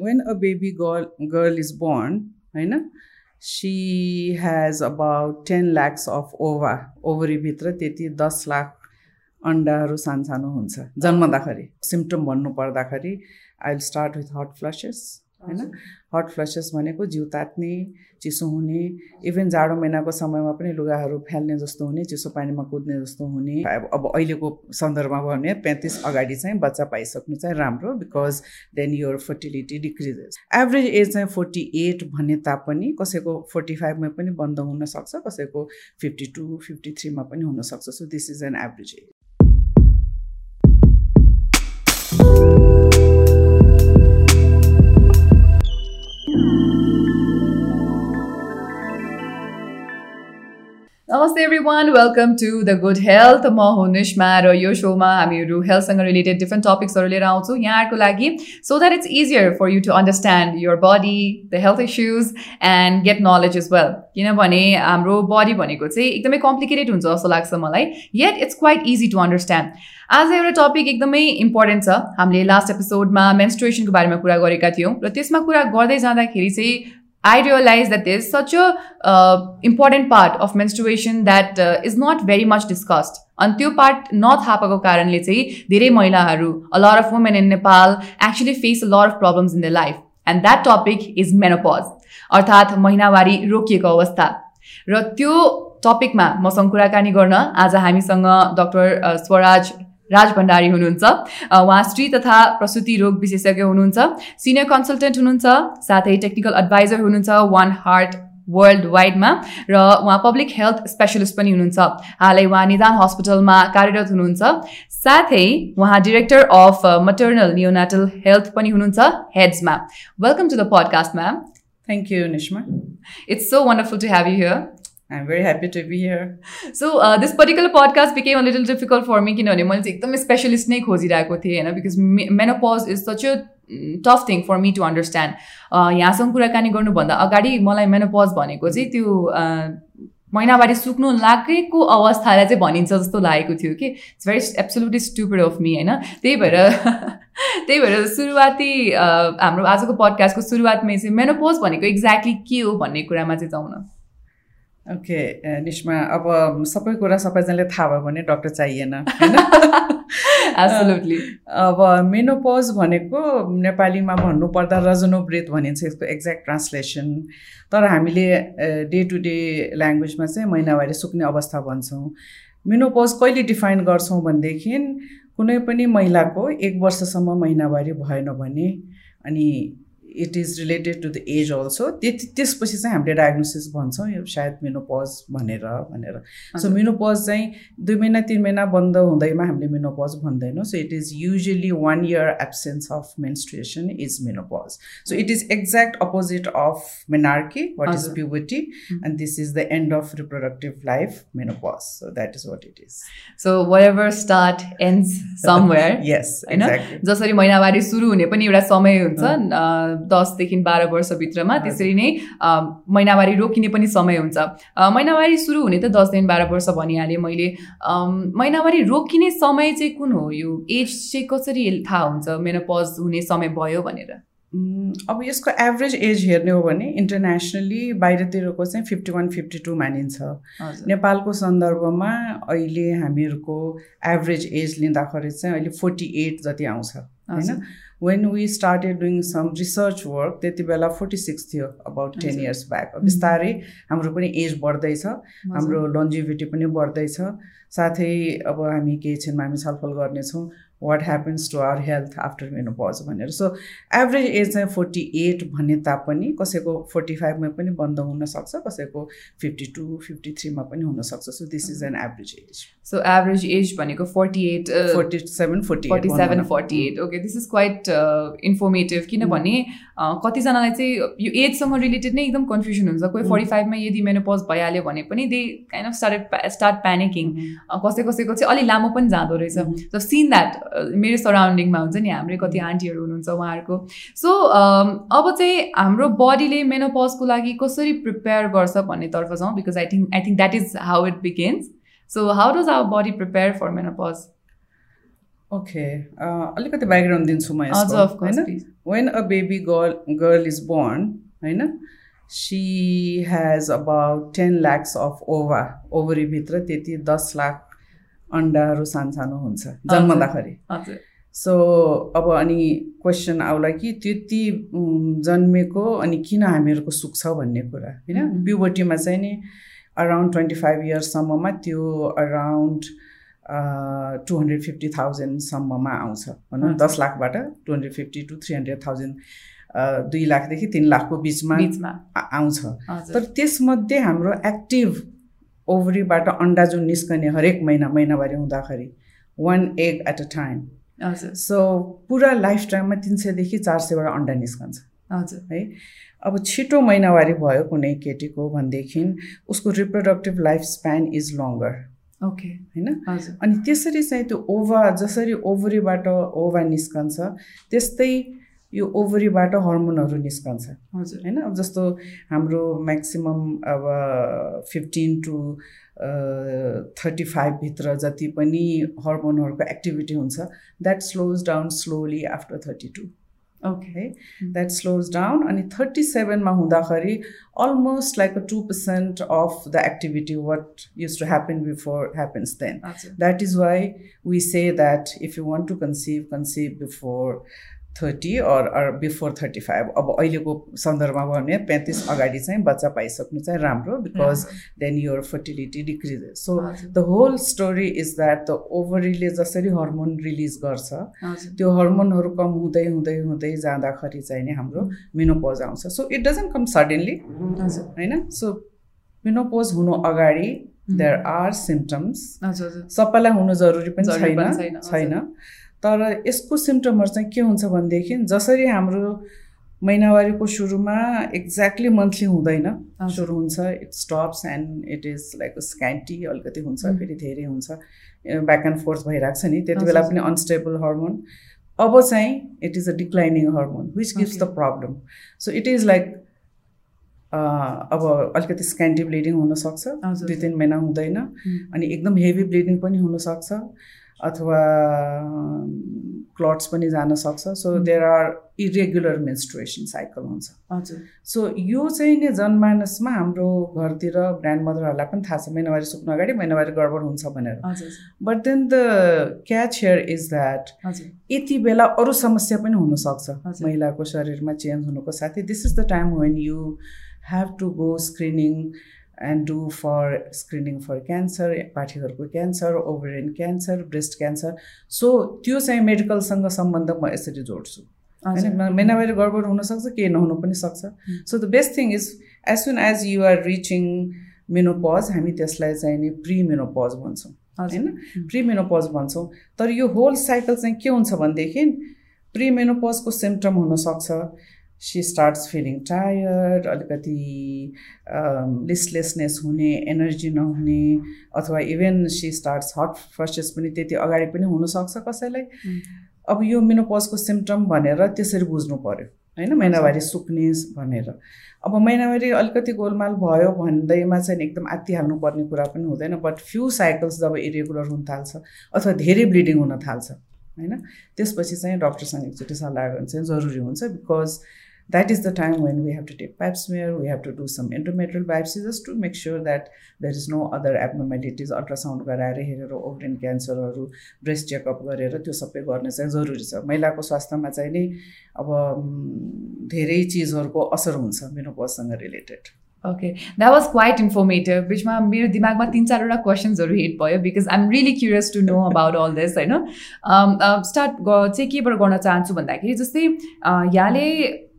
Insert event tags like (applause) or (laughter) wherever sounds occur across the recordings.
When a baby girl girl is born होइन she has about ten lakhs of ova ओभरीभित्र त्यति दस लाख अन्डाहरू सानो सानो हुन्छ जन्मदाखेरि सिम्टम भन्नु पर्दाखेरि I will start with hot flushes होइन हट फ्लसेस भनेको जिउ तात्ने चिसो हुने इभन जाडो महिनाको समयमा पनि लुगाहरू फ्याल्ने जस्तो हुने चिसो पानीमा कुद्ने जस्तो हुने। अब अब अहिलेको सन्दर्भमा भने पैँतिस अगाडि चाहिँ बच्चा पाइसक्नु चाहिँ राम्रो because then your fertility decreases average age चाहिँ फोर्टी एट भने तापनि कसैको फोर्टी फाइभमा पनि बन्द हुनसक्छ कसैको फिफ्टी टू फिफ्टी थ्रीमा पनि हुनसक्छ। So this is an average age नमस्ते every one welcome to the good health म हो निस्मा र यो सोमा हामीहरू हेल्थसँग रिलेटेड डिफ्रेन्ट टपिक्सहरू लिएर आउँछौँ यहाँहरूको लागि so that it's easier for you to understand your body the health issues and get knowledge is well किनभने हाम्रो बडी भनेको चाहिँ एकदमै कम्प्लिकेटेड हुन्छ जस्तो लाग्छ मलाई yet it's quite easy to understand आज एउटा टपिक एकदमै इम्पोर्टेन्ट छ। हामीले लास्ट एपिसोडमा मेन्स्ट्रुएसनको बारेमा कुरा गरेका थियौँ र त्यसमा कुरा गर्दै जाँदाखेरि चाहिँ I realized that there's such a uh, important part of menstruation that uh, is not very much discussed. अनि त्यो पार्ट नथाहा पाएको कारणले चाहिँ धेरै महिलाहरू a lot of women in Nepal actually face a lot of problems in the life and that topic is menopause अर्थात् महिनावारी रोकिएको अवस्था र त्यो टपिकमा मसँग कुराकानी गर्न आज हामीसँग डक्टर स्वराज राज भण्डारी हुनुहुन्छ। उहाँ स्त्री तथा प्रसुति रोग विशेषज्ञ हुनुहुन्छ। सिनियर कन्सल्टेन्ट हुनुहुन्छ साथै टेक्निकल एडभाइजर हुनुहुन्छ वान हार्ट वर्ल्ड वाइडमा र उहाँ पब्लिक हेल्थ स्पेसलिस्ट पनि हुनुहुन्छ। हालै उहाँ निदान हस्पिटलमा कार्यरत हुनुहुन्छ। साथै उहाँ director of maternal neonatal health पनि हुनुहुन्छ हेड्समा welcome to the podcast ma'am thank you Nisma it's so wonderful to have you here I'm very happy to be here. So uh, this particular podcast became a little difficult for me किनभने मैले चाहिँ एकदमै specialist नै? खोजिरहेको थिएँ होइन because menopause is such a tough thing for me to understand यहाँसँग कुराकानी गर्नुभन्दा अगाडि मलाई मेनोपज भनेको चाहिँ त्यो महिनावारी सुक्नु लागेको अवस्थालाई चाहिँ भनिन्छ जस्तो लागेको थियो कि it's very absolutely stupid of me होइन त्यही भएर (laughs) त्यही भएर सुरुवाती हाम्रो आजको पडकास्टको सुरुवातमै चाहिँ मेनोपोज भनेको एक्ज्याक्टली के हो भन्ने कुरामा चाहिँ जाउँ न ओके निस्मा अब सबै कुरा सबैजनाले थाहा भयो भने डक्टर चाहिएन होइन? (laughs) अब मेनोपोज भनेको नेपालीमा भन्नुपर्दा रजनोब्रेथ भनिन्छ यसको एक्ज्याक्ट ट्रान्सलेसन तर हामीले डे टु डे ल्याङ्ग्वेजमा चाहिँ महिनावारी सुक्ने अवस्था भन्छौँ। मेनोपोज कहिले डिफाइन गर्छौँ भनेदेखि कुनै पनि महिलाको एक वर्षसम्म महिनावारी भएन भने अनि it is related to the age also त्यति त्यसपछि चाहिँ हामीले डायग्नोसिस भन्छौँ यो सायद मिनोपज भनेर भनेर। सो मिनोपज चाहिँ दुई महिना तिन महिना बन्द हुँदैमा हामीले menopause भन्दैनौँ। So it is usually one year absence of menstruation is menopause so it is exact opposite of menarche what is puberty and this is the end of reproductive life menopause so that is what it is so whatever start and somewhere yes होइन? जसरी महिनावारी सुरु हुने पनि एउटा समय हुन्छ दसदेखि बाह्र वर्षभित्रमा त्यसरी नै महिनावारी रोकिने पनि समय हुन्छ। महिनावारी सुरु हुने त दसदेखि बाह्र वर्ष भनिहालेँ मैले। महिनावारी रोकिने समय चाहिँ कुन हो? यो एज चाहिँ कसरी थाहा हुन्छ? मेनोपज हुने समय भयो भनेर। अब यसको एभरेज एज हेर्ने हो भने इन्टरनेसनली बाहिरतिरको चाहिँ फिफ्टी वान फिफ्टी टू मानिन्छ। नेपालको सन्दर्भमा अहिले हामीहरूको एभरेज एज लिँदाखेरि चाहिँ अहिले फोर्टी एट जति आउँछ होइन? When we started doing some research work त्यति बेला फोर्टी सिक्स थियो अबाउट टेन इयर्स ब्याक बिस्तारै हाम्रो पनि एज बढ्दैछ हाम्रो लन्जिभिटी पनि बढ्दैछ। साथै अब हामी केही क्षणमा हामी छलफल गर्नेछौँ। What happens to our health after menopause भनेर। सो एभरेज एज चाहिँ फोर्टी एट भन्ने तापनि कसैको फोर्टी फाइभमा पनि बन्द हुनसक्छ कसैको फिफ्टी टू फिफ्टी थ्रीमा पनि हुनसक्छ so this is an average age so average age भनेको forty eight forty seven forty forty seven forty eight okay this is quite informative किनभने कतिजनालाई चाहिँ यो एजसँग रिलेटेड नै एकदम कन्फ्युजन हुन्छ। कोही फोर्टी फाइभमा यदि मेनोपज भइहाल्यो भने पनि they kind of start start panicking कसै कसैको चाहिँ अलिक लामो पनि जाँदो रहेछ। सो सिन द्याट मेरो सराउन्डिङमा हुन्छ नि हाम्रै कति आन्टीहरू हुनुहुन्छ उहाँहरूको। सो अब चाहिँ हाम्रो बडीले मेनोपजको लागि कसरी प्रिपेयर गर्छ भन्नेतर्फ जाउँ because I think I think that is how it begins so how does our body prepare for menopause okay अलिकति ब्याकग्राउन्ड दिन्छु म होइन? When a baby girl girl is born होइन she has about ten lakhs of ova ओभरीभित्र त्यति दस लाख अन्डाहरू सानो सानो हुन्छ जन्मदाखेरि। सो अब अनि क्वेसन आउला कि त्यति जन्मेको अनि किन हामीहरूको सुक्छ भन्ने कुरा होइन. प्युबर्टीमा चाहिँ नि अराउन्ड ट्वेन्टी फाइभ इयर्ससम्ममा त्यो अराउन्ड टु हन्ड्रेड फिफ्टी थाउजन्डसम्ममा आउँछ भनौँ। दस लाखबाट two hundred fifty two three hundred thousand दुई लाखदेखि तिन लाखको बिचमा आउँछ। तर त्यसमध्ये हाम्रो एक्टिभ ओभरीबाट अन्डा जुन निस्कने हरेक महिना महिनावारी हुँदाखेरि one egg at a time so पुरा लाइफ टाइममा तिन सयदेखि चार सयवटा अन्डा निस्कन्छ। हजुर। है? अब छिटो महिनावारी भयो कुनै केटीको भनेदेखि उसको reproductive life span is longer okay. होइन? हजुर। अनि त्यसरी चाहिँ त्यो ओभा जसरी ओभरीबाट ओभा निस्कन्छ त्यस्तै यो ओभरीबाट हर्मोनहरू निस्कन्छ। हजुर। होइन? अब जस्तो हाम्रो म्याक्सिमम् अब फिफ्टिन टु थर्टी फाइभभित्र जति पनि हर्मोनहरूको एक्टिभिटी हुन्छ that slows down slowly after thirty two Okay, mm-hmm. that slows down. And 37 mahudahari, almost like a 2% of the activity, what used to happen before happens then. That is why we say that if you want to conceive, conceive before 30 or, or before 35. अब अहिलेको सन्दर्भमा भने पैँतिस अगाडि चाहिँ बच्चा पाइसक्नु चाहिँ राम्रो because then your fertility decreases so the whole story is that the ओभरीले जसरी हर्मोन रिलिज गर्छ त्यो हर्मोनहरू कम हुँदै हुँदै हुँदै जाँदाखेरि चाहिँ नि हाम्रो मिनोपोज आउँछ। So it doesn't come suddenly होइन? सो मिनोपोज हुनु अगाडि देयर आर सिम्टम्स सबैलाई हुनु जरुरी पनि छैन, छैन तर यसको सिम्टमहरू चाहिँ के हुन्छ भनेदेखि जसरी हाम्रो महिनावारीको सुरुमा एक्ज्याक्टली मन्थली हुँदैन। सुरु हुन्छ it stops and it is like scanty अलिकति हुन्छ. फेरि धेरै हुन्छ ब्याक एन्ड फोर्थ भइरहेको छ नि त्यति बेला। पनि अनस्टेबल हर्मोन अब चाहिँ it is a declining hormone which gives the. Problem so it is like अब अलिकति स्क्यान्टी ब्लिडिङ हुनसक्छ। दुई तिन महिना हुँदैन अनि एकदम हेभी ब्लिडिङ पनि हुनसक्छ अथवा क्लट्स पनि जान सक्छ। So. There are irregular menstruation cycle हुन्छ। हजुर। सो यो चाहिँ नि जनमानसमा हाम्रो घरतिर ग्रान्ड मदरहरूलाई पनि थाहा छ महिनावारी सुक्नु अगाडि महिनावारी गडबड हुन्छ भनेर। But then the catch here is that यति बेला अरू समस्या पनि हुनसक्छ। महिलाको शरीरमा चेन्ज हुनुको साथै this is the time when you have to go screening and do for screening for cancer पाठीहरूको cancer ovarian cancer breast cancer so त्यो चाहिँ मेडिकलसँग सम्बन्ध म यसरी जोड्छु। होइन? हजुर म- महिनावारी गडबड हुनसक्छ केही नहुनु पनि सक्छ। So the best thing is as soon as you are reaching menopause हामी त्यसलाई चाहिँ नि प्रि मेनोपज भन्छौँ होइन? प्रि मेनोपज भन्छौँ। तर यो होल साइकल चाहिँ के हुन्छ भनेदेखि प्रि मेनोपजको सिम्टम हुनसक्छ। सी स्टार्ट्स फिलिङ टायर्ड अलिकति लिस्टलेसनेस हुने एनर्जी नहुने अथवा even she starts hot flushes पनि त्यति अगाडि पनि हुनसक्छ कसैलाई। अब यो मेनोपजको सिम्टम भनेर त्यसरी बुझ्नु पऱ्यो होइन? महिनावारी सुक्ने भनेर। अब महिनावारी अलिकति गोलमाल भयो भन्दैमा चाहिँ एकदम आत्तिहाल्नु पर्ने कुरा पनि हुँदैन बट फ्यु साइकल्स जब इरेगुलर हुन थाल्छ अथवा धेरै ब्लिडिङ हुन थाल्छ होइन? त्यसपछि चाहिँ डक्टरसँग एकचोटि सल्लाह गर्नु चाहिँ जरुरी हुन्छ because that is the time when we have to take pap smear we have to do some endometrial biopsy just to make sure that there is no other abnormalities ultrasound गराएर हेरेर ओभरिन क्यान्सरहरू breast checkup गरेर त्यो सबै गर्ने चाहिँ जरुरी छ। महिलाको स्वास्थ्यमा चाहिँ नि म, धेरै चिजहरूको असर हुन्छ मेनोपजसँग related okay that was quite informative बिचमा मेरो दिमागमा तिन चारवटा क्वेसन्सहरू हिट भयो because I'm really curious to know about all this होइन? स्टार्ट चाहिँ केबाट गर्न चाहन्छु भन्दाखेरि जस्तै यहाँले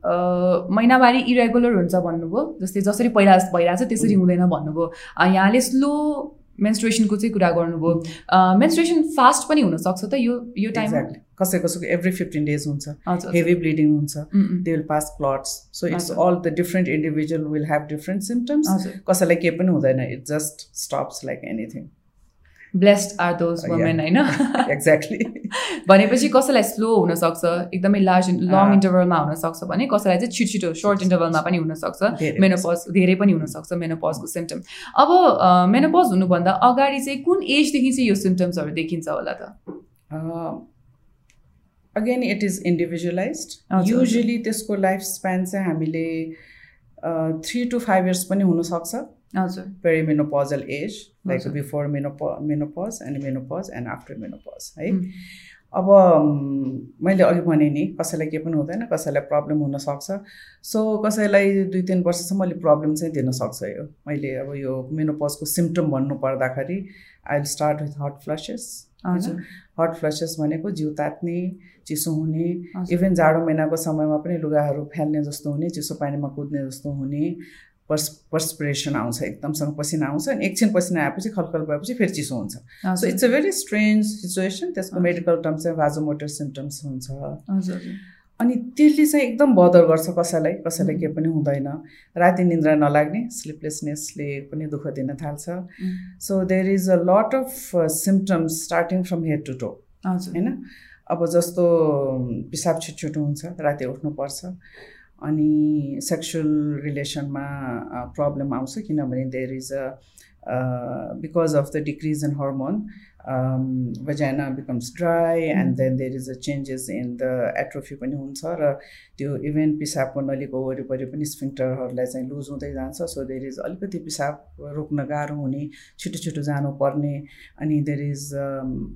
महिनावारी इरेगुलर हुन्छ भन्नुभयो जस्तै जसरी पहिला भइरहेको छ त्यसरी हुँदैन भन्नुभयो। यहाँले स्लो मेन्स्ट्रुएसनको चाहिँ कुरा गर्नुभयो। मेन्स्ट्रुएसन फास्ट पनि हुनसक्छ त यो यो एक्ज्याक्टली कसै कसैको एभ्री फिफ्टिन डेज हुन्छ। हेभी ब्लिडिङ हुन्छ। They will pass clots so it's. All the different individual will have different symptoms कसैलाई केही पनि हुँदैन। It just stops like anything blessed are those. Women होइन एक्ज्याक्टली भनेपछि कसैलाई स्लो हुनसक्छ? एकदमै लार्ज लङ। इन्टरभलमा हुनसक्छ भने कसैलाई चाहिँ छिटो छिटो सर्ट इन्टरभलमा पनि हुनसक्छ। मेनोपज धेरै पनि हुनसक्छ मेनोपजको सिम्टम अब मेनोपज हुनुभन्दा अगाडि चाहिँ कुन एजदेखि चाहिँ यो सिम्टम्सहरू देखिन्छ होला त? Again it is individualise. Usually त्यसको लाइफ स्प्यान चाहिँ हामीले थ्री टु फाइभ इयर्स पनि हुनसक्छ। हजुर। Perimenopausal age like. Before menop menopause and menopause and after menopause है? अब मैले अघि भने नि कसैलाई केही पनि हुँदैन कसैलाई प्रब्लम हुनसक्छ सो कसैलाई दुई तिन वर्षसम्म अलिक प्रब्लम चाहिँ दिनसक्छ यो। मैले अब यो मेनोपजको सिम्टम भन्नु पर्दाखेरि I will start with hot flushes हजुर। हट फ्लसेस भनेको जिउ तात्ने चिसो हुने। इभन जाडो महिनाको समयमा पनि लुगाहरू फ्याल्ने जस्तो हुने चिसो पानीमा कुद्ने जस्तो हुने पर्स पर्सपिरेसन आउँछ एकदमसँग पसिना आउँछ अनि एकछिन पसिना आएपछि खलखल भएपछि फेरि चिसो हुन्छ। So it's a very strange situation त्यसको। मेडिकल टर्म चाहिँ भाजोमोटर सिम्टम्स हुन्छ। अनि त्यसले चाहिँ एकदम बदर गर्छ कसैलाई कसैलाई केही पनि हुँदैन। राति निन्द्रा नलाग्ने स्लिपलेसनेसले पनि दुःख दिन थाल्छ। So there is a lot of symptoms starting from head to toe होइन? अब जस्तो पिसाब छिटो छिटो हुन्छ राति उठ्नुपर्छ। अनि सेक्सुअल रिलेसनमा प्रब्लम आउँछ किनभने there is a because of the decrease in hormone vagina becomes dry and then there is a changes in the atrophy पनि हुन्छ र त्यो इभेन पिसाबको नलीको वरिपरि पनि स्फिङ्टरहरूलाई चाहिँ लुज हुँदै जान्छ। सो देयर इज अलिकति पिसाब रोक्न गाह्रो हुने छिटो छिटो जानुपर्ने अनि देयर इज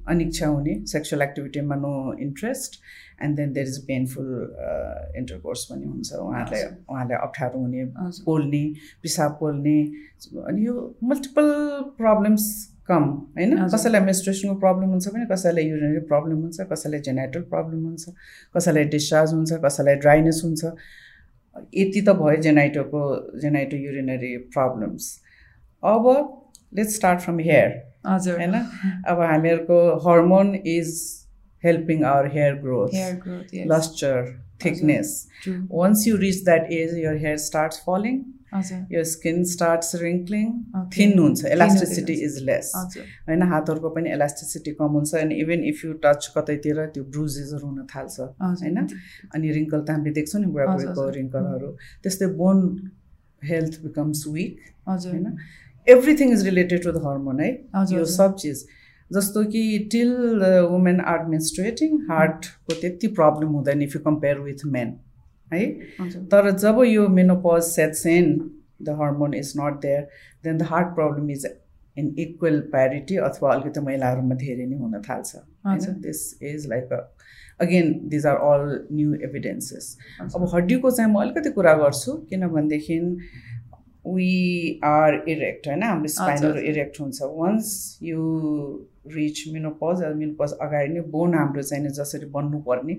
अनिच्छा हुने sexual एक्टिभिटीमा no interest and then there is painful intercourse पनि हुन्छ उहाँहरूलाई उहाँलाई अप्ठ्यारो हुने पोल्ने पिसाब पोल्ने अनि यो मल्टिपल प्रब्लम्स कम होइन। कसैलाई मेन्स्ट्रेसनको प्रब्लम हुन्छ भने कसैलाई युरिनरी प्रब्लम हुन्छ कसैलाई जेनाइटल प्रब्लम हुन्छ कसैलाई डिस्चार्ज हुन्छ कसैलाई ड्राइनेस हुन्छ। यति त भयो जेनाइटोको जेनाइटो युरिनरी प्रब्लम्स अब लेट्स स्टार्ट फ्रम हेयर हजुर। होइन? अब हामीहरूको hormone is helping our hair growth hair lustre thickness true once you reach that age your hair starts skin starts wrinkling. Okay. thin हुन्छ is less. हजुर। होइन हातहरूको पनि elasticity कम हुन्छ अनि इभन इफ यु टच कतैतिर त्यो ब्रुजेसहरू हुन थाल्छ। होइन? अनि रिङ्कल त हामीले देख्छौँ नि बुढाबुढीको। रिङ्कलहरू त्यस्तै बोन हेल्थ बिकम्स विक हजुर। होइन? Everything is related to the hormone है यो। सब चिज जस्तो कि टिल वुमेन आर मेन्स्ट्रेटिङ हार्टको त्यति प्रब्लम हुँदैन if you compare with men है? तर जब यो menopause sets in the hormone is not there then the heart problem is in equal parity अथवा अलिकति महिलाहरूमा धेरै नै हुन थाल्छ this is like a again these are all new evidences. अब हड्डीको चाहिँ म अलिकति कुरा गर्छु किनभनेदेखि वी आर इरेक्ट होइन? हाम्रो स्पाइनहरू। इरेक्ट हुन्छ। Once you reach menopause menopause अगाडि नै बोन हाम्रो चाहिँ जसरी बन्नुपर्ने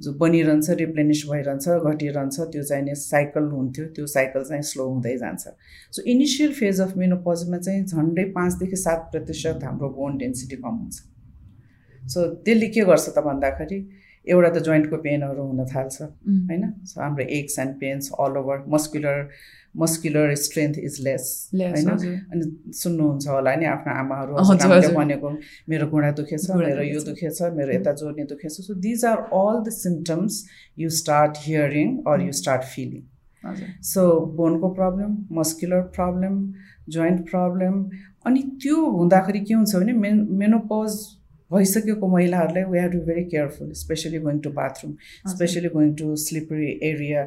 जो बनिरहन्छ रिप्लेनिस भइरहन्छ घटिरहन्छ त्यो चाहिँ नि साइकल हुन्थ्यो त्यो साइकल चाहिँ स्लो हुँदै जान्छ। सो इनिसियल फेज अफ मिनोपजमा चाहिँ झन्डै पाँचदेखि सात प्रतिशत हाम्रो बोन डेन्सिटी कम हुन्छ। सो त्यसले के गर्छ त भन्दाखेरि एउटा त जोइन्टको पेनहरू हुन थाल्छ उम्, होइन? सो हाम्रो aches and pains all over muscular muscular strength is less होइन। अनि सुन्नुहुन्छ होला नि आफ्नो आमाहरू। भनेको मेरो घुँडा दुखेछ मेरो यो दुखेछ। मेरो यता जोड्ने दुखेछ। So these are all the symptoms you start hearing or you start feeling so बोनको problem muscular problem joint problem अनि त्यो हुँदाखेरि के हुन्छ भने मेन मेनोपज भइसकेको महिलाहरूलाई we have to very careful especially going to bathroom especially going to slippery area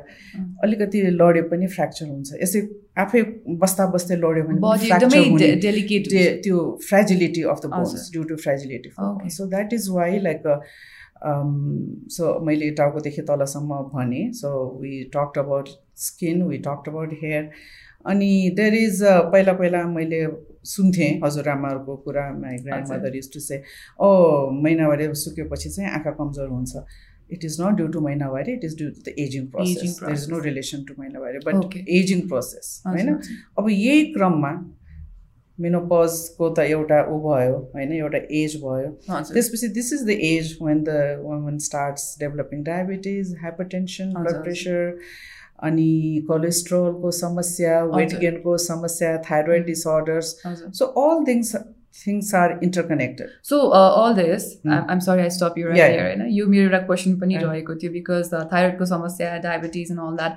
अलिकति लड्यो पनि फ्र्याक्चर हुन्छ। यसै आफै बस्दा बस्दै लड्यो भने डेलिकेट त्यो fragility of the. Bones due to fragility. So that is why like so मैले टाउकोदेखि तलसम्म भने so we talked about skin we talked about hair अनि देयर इज पहिला पहिला मैले सुन्थेँ हजुरआमाहरूको कुरा my grandmother is to say oh महिनावारी सुकेपछि चाहिँ आँखा कमजोर हुन्छ it is not due to महिनावारी it is due to the ageing process there is no. Relation to महिनावारी बट. एजिङ प्रोसेस होइन। अब यही क्रममा मेनोपजको त एउटा ऊ भयो होइन एउटा एज भयो त्यसपछि this is the age when the woman starts developing diabetes hypertension blood. Pressure अनि कोलेस्ट्रोलको समस्या वेट। गेनको समस्या thyroid disorders so all things things are interconnected so all this. I'm sorry I stop you right. होइन यो मेरो एउटा question पनि. रहेको थियो बिकज थाइरोइडको समस्या diabetes and all that.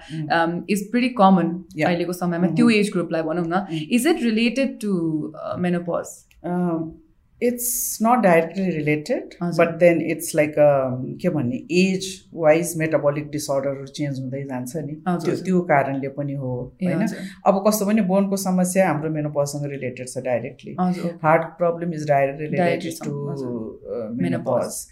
Is pretty common. अहिलेको समयमा. त्यो एज ग्रुपलाई भनौँ न. Is it related to menopause it's not directly related. But then it's like के भन्ने एज वाइज मेटाबोलिक डिसअर्डरहरू चेन्ज हुँदै जान्छ नि। त्यो। त्यो कारणले पनि हो होइन। अब कस्तो पनि बोनको समस्या हाम्रो मेनोपजसँग रिलेटेड छ directly heart problem is directly related to. Menopause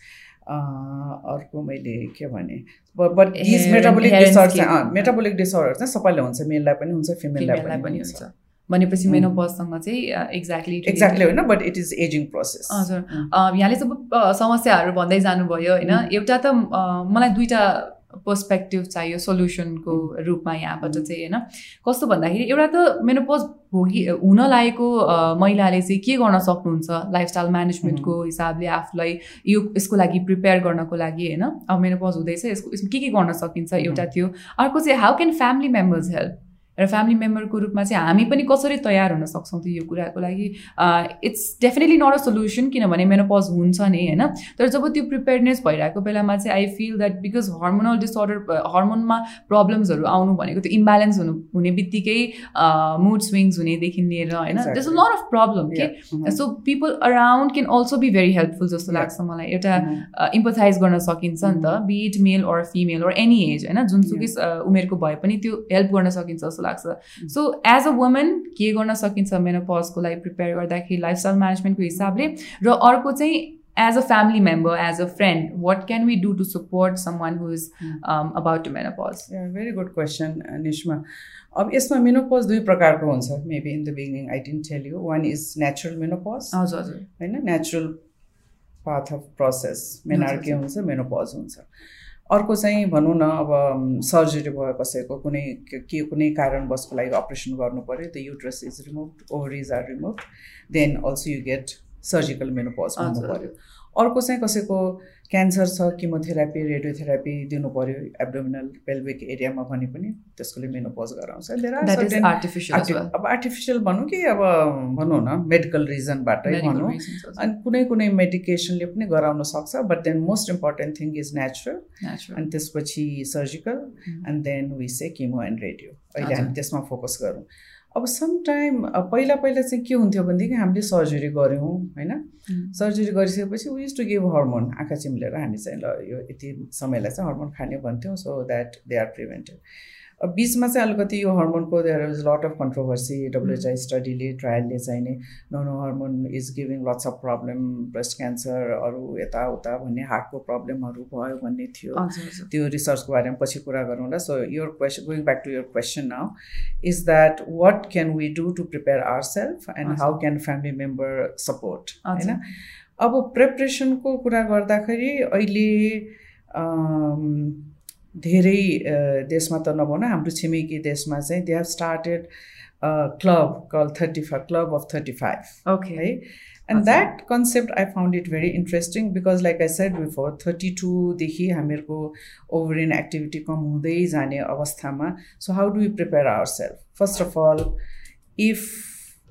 अर्को मैले के भने but these and metabolic disorder metabolic disorder चाहिँ सबैलाई हुन्छ मेललाई पनि हुन्छ फिमेललाई पनि हुन्छ। भनेपछि Mm. मेनोपजसँग चाहिँ एक्ज्याक्टली एक्ज्याक्टली होइन but it is ageing process हजुर। यहाँले जब अ, समस्याहरू भन्दै जानुभयो होइन. एउटा त मलाई दुईवटा पर्सपेक्टिभ चाहियो सोल्युसनको रूपमा यहाँबाट. चाहिँ होइन। कस्तो भन्दाखेरि एउटा त मेनोपोज भोगि हुन लागेको महिलाले चाहिँ के गर्न सक्नुहुन्छ? लाइफस्टाइल म्यानेजमेन्टको हिसाबले आफूलाई यो यसको लागि प्रिपेयर गर्नको लागि होइन। अब मेनोपोज हुँदैछ यसको यसमा के के गर्न सकिन्छ? एउटा थियो। अर्को चाहिँ how can family members help एउटा फ्यामिली मेम्बरको रूपमा चाहिँ हामी पनि कसरी तयार हुन सक्छौँ त यो कुराको लागि it's definitely not a solution किनभने मेनोपज हुन्छ नि होइन तर जब त्यो प्रिपेयरनेस भइरहेको बेलामा चाहिँ I feel that because hormonal disorder हर्मोनमा प्रब्लम्सहरू आउनु भनेको त्यो इम्ब्यालेन्स हुनु हुने बित्तिकै मुड स्विङ्स हुनेदेखि लिएर होइन Exactly. त्यस लट अफ प्रब्लम के Mm-hmm. So people around can also be very helpful जस्तो. लाग्छ मलाई एउटा Mhm. इम्पथाइज गर्न सकिन्छ नि त be it male or female or any age होइन जुनसुकै अ, उमेरको भए पनि त्यो हेल्प गर्न सकिन्छ जस्तो लाग्छ। सो एज अ वुमन के गर्न सकिन्छ मेनोपजको लागि प्रिपेयर गर्दाखेरि लाइफस्टाइल म्यानेजमेन्टको हिसाबले? र अर्को चाहिँ as a family member as a friend what can we do to support someone who is about to menopause very good question Nisma अब यसमा मेनोपज दुई प्रकारको हुन्छ maybe in the beginning I didn't tell you one is natural menopause हजुर हजुर। होइन? Natural path of process menarche. हुन्छ menopause हुन्छ। अर्को चाहिँ भनौँ न अब सर्जरी भयो कसैको कुनै के कुनै कारणवशको लागि अपरेसन गर्नु पऱ्यो the uterus is remove ovaries are remove then also you get surgical menopause हजुर। पऱ्यो अर्को चाहिँ कसैको क्यान्सर छ किमोथेरापी रेडियोथेरापी दिनु पऱ्यो एब्डोमिनल पेल्भिक एरियामा भने पनि त्यसकोले मेनोपज गराउँछ। अब आर्टिफिसियल भनौँ कि अब भनौँ न मेडिकल रिजनबाटै भनौँ। अनि कुनै कुनै मेडिकेसनले पनि गराउन सक्छ but then most important thing is natural अनि त्यसपछि surgical and then say chemo and radio अहिले। हामी त्यसमा फोकस गरौँ। अब सम टाइम पहिला पहिला चाहिँ के हुन्थ्यो भनेदेखि हामीले सर्जरी गऱ्यौँ होइन? सर्जरी गरिसकेपछि we use to give hormone आँखा चिम्लेर हामी चाहिँ ल यो यति समयलाई चाहिँ हर्मोन खाने भन्थ्यौँ so that they are prevented बिचमा चाहिँ अलिकति यो हर्मोनको there is lot of controversy WHI स्टडीले ट्रायलले चाहिँ नि no hormone is giving lots of problem breast cancer अरू यताउता भन्ने हार्टको प्रब्लमहरू भयो भन्ने थियो। त्यो रिसर्चको बारेमा पछि कुरा गरौँला so your question going back to your question now is that what can we do to prepare our self and. How can family member support. होइन? अब प्रिपरेसनको कुरा गर्दाखेरि अहिले अम, धेरै देशमा त नभनौँ हाम्रो छिमेकी देशमा चाहिँ they have started club call thirty five club of thirty five okay है and. That concept I found it very interesting because like I said before thirty टूदेखि हामीहरूको ओभरिन एक्टिभिटी कम हुँदै जाने अवस्थामा so how do you prepare our self first of all if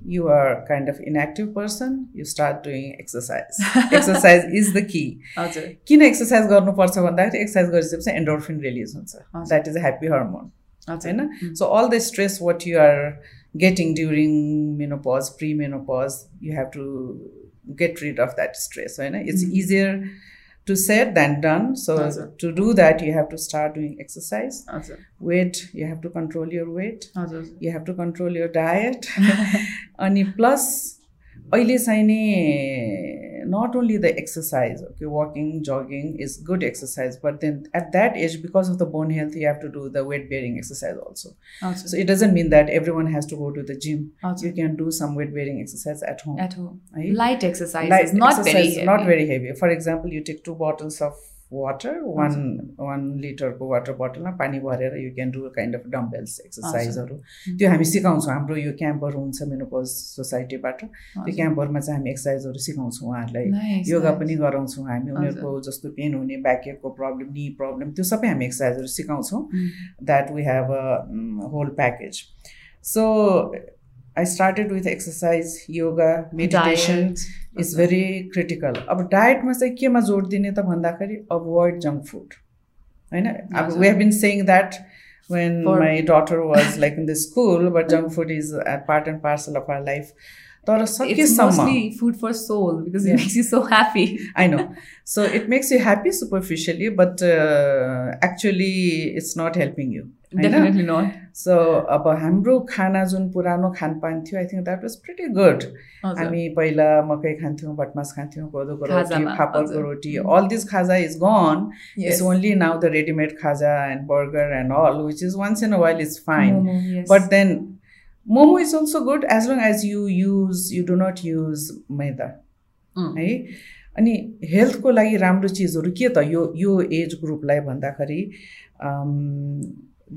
you are kind of inactive person you start doing exercise. (laughs) Exercise is the key. हजुर। किन exercise गर्नुपर्छ भन्दाखेरि exercise गरिसकेपछि एन्डोर्फिन रिलिज हुन्छ। That is a happy hormone होइन? So all the stress what you are getting during menopause pre menopause you have to get rid of that stress होइन? It's. Easier to said than done so हजुर। To do that you have to start doing exercise हजुर weight you have to control your weight हजुर you have to control your diet अनि plus अहिले चाहिँ नि not only the exercise okay walking jogging is good exercise but then at that age because of the bone health you have to do the weight bearing exercise also Also, so it doesn't mean that everyone has to go to the gym Also. you can do some weight bearing exercise at home at home right? light exercise light not exercise, very heavy. not very heavy for example you take two bottles of water, one one liter को water बोतलमा पानी भरेर you can do kind of dumbbells एक्सर्साइजहरू त्यो हामी सिकाउँछौँ। हाम्रो यो क्याम्पहरू हुन्छ मेनोपोज सोसाइटीबाट त्यो। क्याम्पहरूमा चाहिँ हामी एक्सर्साइजहरू सिकाउँछौँ उहाँहरूलाई। योगा. पनि गराउँछौँ हामी। उनीहरूको जस्तो पेन हुने ब्याकएको प्रब्लम नि प्रब्लम त्यो सबै हामी एक्सर्साइजहरू सिकाउँछौँ। we have a mm, whole package. So I started with exercise, yoga, meditation Diet. is very critical. अब डायटमा चाहिँ केमा जोड दिने त भन्दाखेरि अभोइड जङ्क फुड होइन अब हजुर। We have been saying that when For- my daughter was like in the school but junk food is a part and parcel of our life तर It's सकेसम्म mostly food for soul because Yeah. it makes you so happy. I know. So it makes you happy superficially, but uh, actually it's Definitely not. So अब हाम्रो खाना जुन पुरानो खानपान थियो I think that was pretty good. हामी पहिला मकै खान्थ्यौँ भटमास खान्थ्यौँ कोदोको रोटी फापरको। रोटी अल दिस खाजा is gone. It's only now the readymade खाजा and burger and all which is once in a while is fine. But then momo is also good as long as you use you do not use maida. है अनि हेल्थको लागि राम्रो चिजहरू के त यो यो एज ग्रुपलाई भन्दाखेरि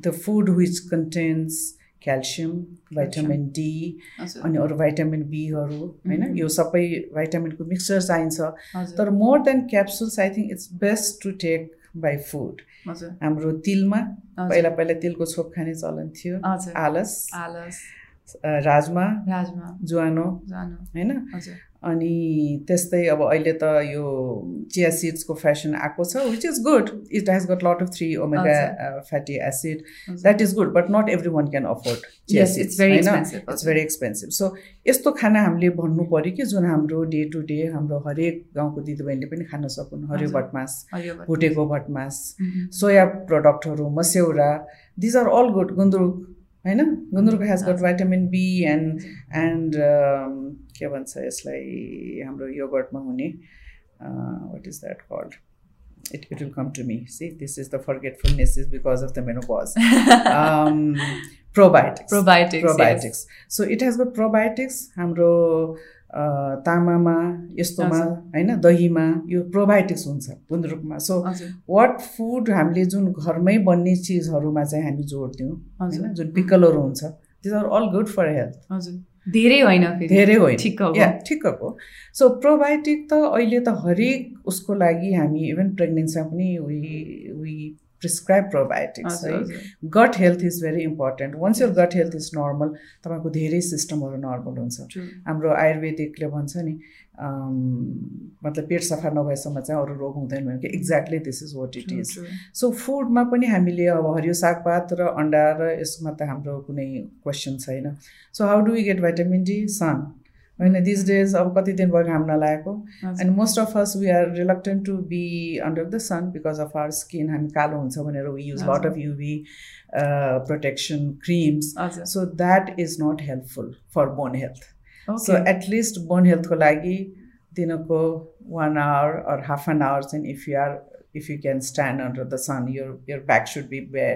the food which contains calcium vitamin D. अनि अरू भाइटामिन बीहरू होइन Mhm. यो सबै भाइटामिनको मिक्सचर चाहिन्छ। तर more than capsules I think it's best to take by food. हाम्रो तिलमा। पहिला पहिला तिलको छोप खाने चलन थियो। आलस आलस राजमा राजमा ज्वानो होइन अनि त्यस्तै अब अहिले त यो चिया सिड्सको फेसन आएको छ which is good it has got lot of three omega fatty acid. That is good but not everyone can afford chia very expensive, it's. Very expensive so यस्तो खाना हामीले भन्नु पऱ्यो कि जुन हाम्रो डे टु डे हाम्रो हरेक गाउँको दिदीबहिनीले पनि खान सकुन्। हरियो। भटमास भुटेको भटमास Mhm. सोया प्रडक्टहरू मस्यौरा these are all good gundruk होइन? Gundruk has got vitamin B and and के भन्छ यसलाई हाम्रो योगर्टमा हुने what is that called it it will come to me see this is the forgetfulness is because of the menopause probiotics yes. Probiotics so it has got probiotics हाम्रो तामामा यस्तोमा। होइन दहीमा यो प्रोबायोटिक्स हुन्छ गुन्द्रुकमा। सो वाट फुड हामीले जुन घरमै बन्ने चिजहरूमा चाहिँ हामी जोड दिउँ। होइन जुन पिकलहरू हुन्छ these are all good for health हजुर। धेरै होइन फेरि धेरै होइन ठिक्कको। या ठिक्कको सो प्रोबायोटिक त अहिले त हरेक उसको लागि हामी इभन प्रेग्नेन्सीमा पनि वी वी प्रिस्क्राइब प्रोबायोटिक्स है। Gut health is very important once your gut health is normal तपाईँको धेरै सिस्टमहरू नर्मल हुन्छ. हाम्रो आयुर्वेदिकले भन्छ नि मतलब पेट सफा नभएसम्म चाहिँ अरू रोग हुँदैन भनेको exactly this is what it is. So फुडमा पनि हामीले अब हरियो सागपात र अन्डा र यसमा त हाम्रो कुनै क्वेसन छैन। So how do we get vitamin D sun होइन दिस डेज अब कति दिन भयो घाम नलागेको। And most of us we are reluctant to be under the sun because of our skin हामी कालो हुन्छ भनेर we use lot. Of UV protection creams so that is not helpful for bone health so. At least bone हेल्थको लागि दिनको one hour or half an hour चाहिँ if you are if you can stand under the sun your your back should be bare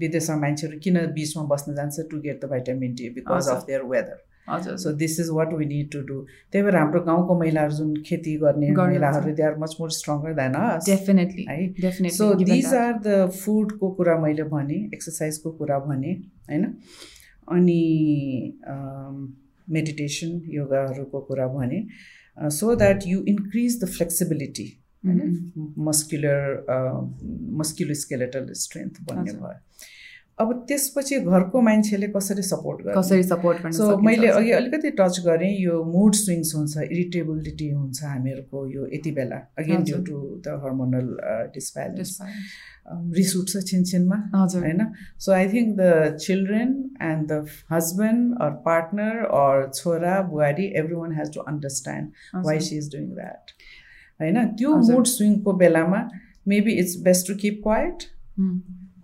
विदेशमा मान्छेहरू किन बिचमा बस्न जान्छ to get the vitamin D because. Of their weather हजुर so this is what we need to do त्यही भएर हाम्रो गाउँको महिलाहरू जुन खेती गर्ने। महिलाहरू they are much more stronger than definitely है सो दिज आर द फुडको कुरा मैले भने एक्सर्साइजको कुरा भने होइन अनि मेडिटेसन योगाहरूको कुरा भने so that you increase the flexibility होइन मस्क्युलर मस्क्युलर स्केलेटल स्ट्रेन्थ भन्ने। भयो अब त्यसपछि घरको मान्छेले कसरी सपोर्ट गर्छ कसरी सपोर्ट गर्न सो मैले। अघि अलिकति टच गरेँ यो मुड स्विङ्स हुन्छ इरिटेबिलिटी हुन्छ हामीहरूको यो यति बेला again due. To the hormonal disbalance रिस उठ्छ छिनछिनमा हजुर होइन so I think the children and the husband or partner or छोरा बुहारी every one has to understand why she is doing that होइन त्यो। मुड स्विङको बेलामा maybe it's best to keep quiet.